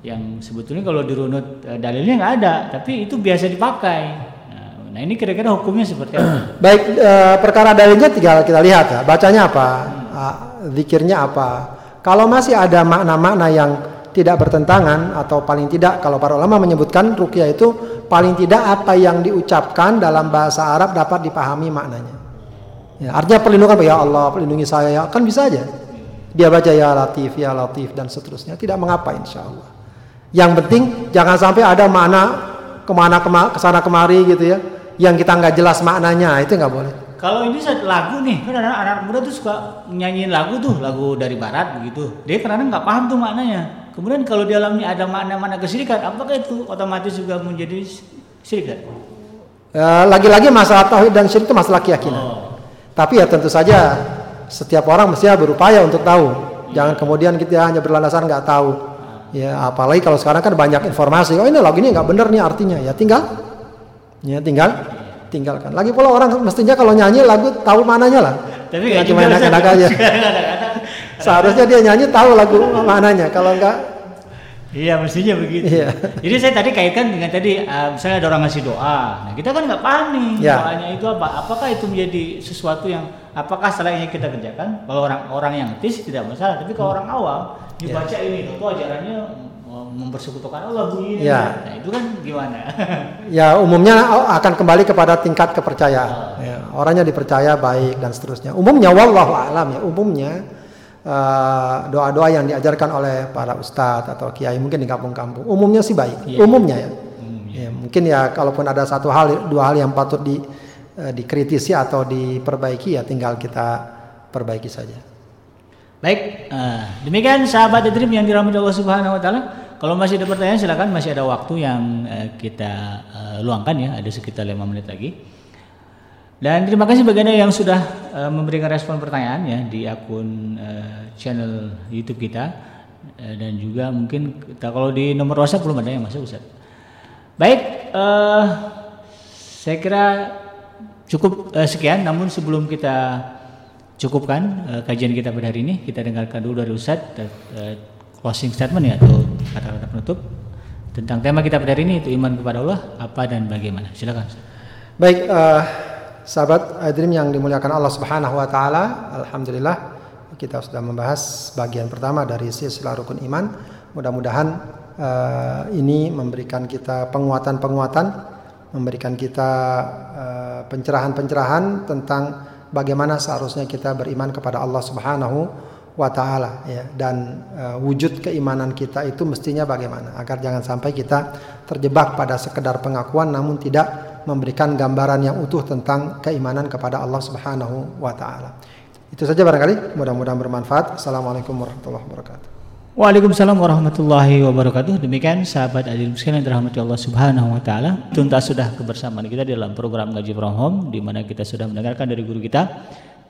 yang sebetulnya kalau dirunut eh, dalilnya nggak ada, tapi itu biasa dipakai. Nah, nah ini kira-kira hukumnya seperti apa? *clears throat* Baik, e, perkara dalilnya tinggal kita lihat ya, bacanya apa, hmm. zikirnya apa. Kalau masih ada makna-makna yang tidak bertentangan atau paling tidak kalau para ulama menyebutkan rukyah itu paling tidak apa yang diucapkan dalam bahasa Arab dapat dipahami maknanya. Ya, artinya perlindungan ya Allah, pelindungi saya ya, kan bisa aja. Dia baca ya Latif, ya Latif dan seterusnya, tidak mengapa insya Allah. Yang penting jangan sampai ada makna ke mana kema ke sana kemari gitu ya, yang kita nggak jelas maknanya itu nggak boleh. Kalau ini lagu nih, kan anak-anak muda tuh suka nyanyiin lagu tuh, lagu dari barat begitu. Dia karena nggak paham tuh maknanya. Kemudian kalau di dalamnya ada makna-makna kesyirikan, apakah itu otomatis juga menjadi syirik? Ya, lagi-lagi masalah tauhid dan syirik itu masalah keyakinan. Oh. Tapi ya tentu saja setiap orang mesti berupaya untuk tahu. Jangan kemudian kita hanya berlandasan nggak tahu. Ya apalagi kalau sekarang kan banyak informasi. Oh ini lagu ini nggak benar nih artinya. Ya tinggal, ya tinggal, tinggalkan. Lagi pula orang mestinya kalau nyanyi lagu tahu mananya lah. Tapi ya, gimana aja. *laughs* Seharusnya dia nyanyi tahu lagu mananya. Kalau enggak Iya mestinya begitu. Iya. Jadi saya tadi kaitkan dengan tadi uh, misalnya ada orang ngasih doa, nah kita kan nggak paham nih ya. doanya itu apa. Apakah itu menjadi sesuatu yang apakah ini kita kerjakan? Kalau orang orang yang etis tidak masalah, tapi kalau hmm. orang awam dibaca ya. ini itu ajarannya mempersekutukan Allah begini. Ya. Nah itu kan gimana? *laughs* ya umumnya akan kembali kepada tingkat kepercayaan. Oh. Ya, orangnya dipercaya baik dan seterusnya. Umumnya wallahu alam ya umumnya Eh, doa-doa uh, yang diajarkan oleh para ustadz atau kiai mungkin di kampung-kampung umumnya sih baik yeah. umumnya ya. Yeah. ya mungkin ya kalaupun ada satu hal dua hal yang patut di uh, dikritisi atau diperbaiki ya tinggal kita perbaiki saja baik uh, demikian sahabat Dream yang dirahmati Allah Subhanahu Wa Taala kalau masih ada pertanyaan silakan. Masih ada waktu yang uh, kita uh, luangkan ya. Ada sekitar lima menit lagi. Dan terima kasih bagi Anda yang sudah uh, memberikan respon pertanyaan ya di akun uh, channel YouTube kita. Uh, dan juga mungkin kita kalau di nomor WhatsApp belum ada yang masuk Ustaz. Baik, uh, saya kira cukup uh, sekian. Namun sebelum kita cukupkan uh, kajian kita pada hari ini, kita dengarkan dulu dari Ustaz uh, closing statement ya atau kata-kata penutup tentang tema kita pada hari ini itu iman kepada Allah apa dan bagaimana. Silakan. Baik, uh, Sahabat Adrim yang dimuliakan Allah Subhanahu wa taala, alhamdulillah kita sudah membahas bagian pertama dari silsilah rukun iman. Mudah-mudahan uh, ini memberikan kita penguatan-penguatan, memberikan kita uh, pencerahan-pencerahan tentang bagaimana seharusnya kita beriman kepada Allah Subhanahu wa taala ya dan uh, wujud keimanan kita itu mestinya bagaimana agar jangan sampai kita terjebak pada sekedar pengakuan namun tidak memberikan gambaran yang utuh tentang keimanan kepada Allah Subhanahu wa taala. Itu saja barangkali, mudah-mudahan bermanfaat. Assalamualaikum warahmatullahi wabarakatuh. Waalaikumsalam warahmatullahi wabarakatuh. Demikian sahabat adil sekalian yang dirahmati Allah Subhanahu wa taala. Tuntas sudah kebersamaan kita dalam program Ngaji From Home di mana kita sudah mendengarkan dari guru kita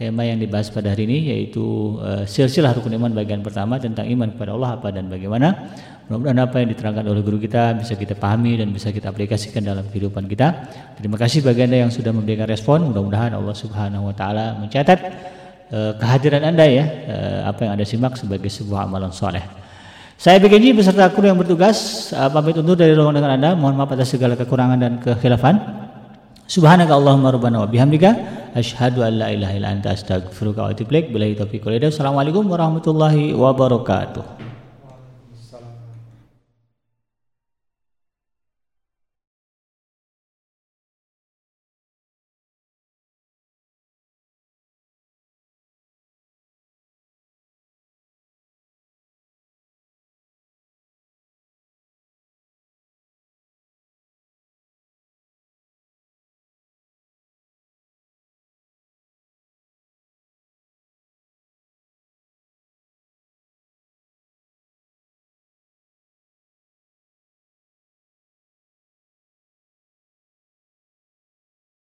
tema yang dibahas pada hari ini yaitu uh, silsilah rukun iman bagian pertama tentang iman kepada Allah apa dan bagaimana. Mudah-mudahan apa yang diterangkan oleh guru kita bisa kita pahami dan bisa kita aplikasikan dalam kehidupan kita. Terima kasih bagi Anda yang sudah memberikan respon. Mudah-mudahan Allah Subhanahu wa taala mencatat uh, kehadiran Anda ya, uh, apa yang Anda simak sebagai sebuah amalan soleh. Saya BKJ beserta kru yang bertugas uh, pamit undur dari ruangan dengan Anda. Mohon maaf atas segala kekurangan dan kekhilafan. Subhanaka Allahumma rabbana wa bihamdika asyhadu an la ilaha illa anta astaghfiruka wa atubu ilaik. Billahi taufiq wal hidayah. Assalamualaikum warahmatullahi wabarakatuh.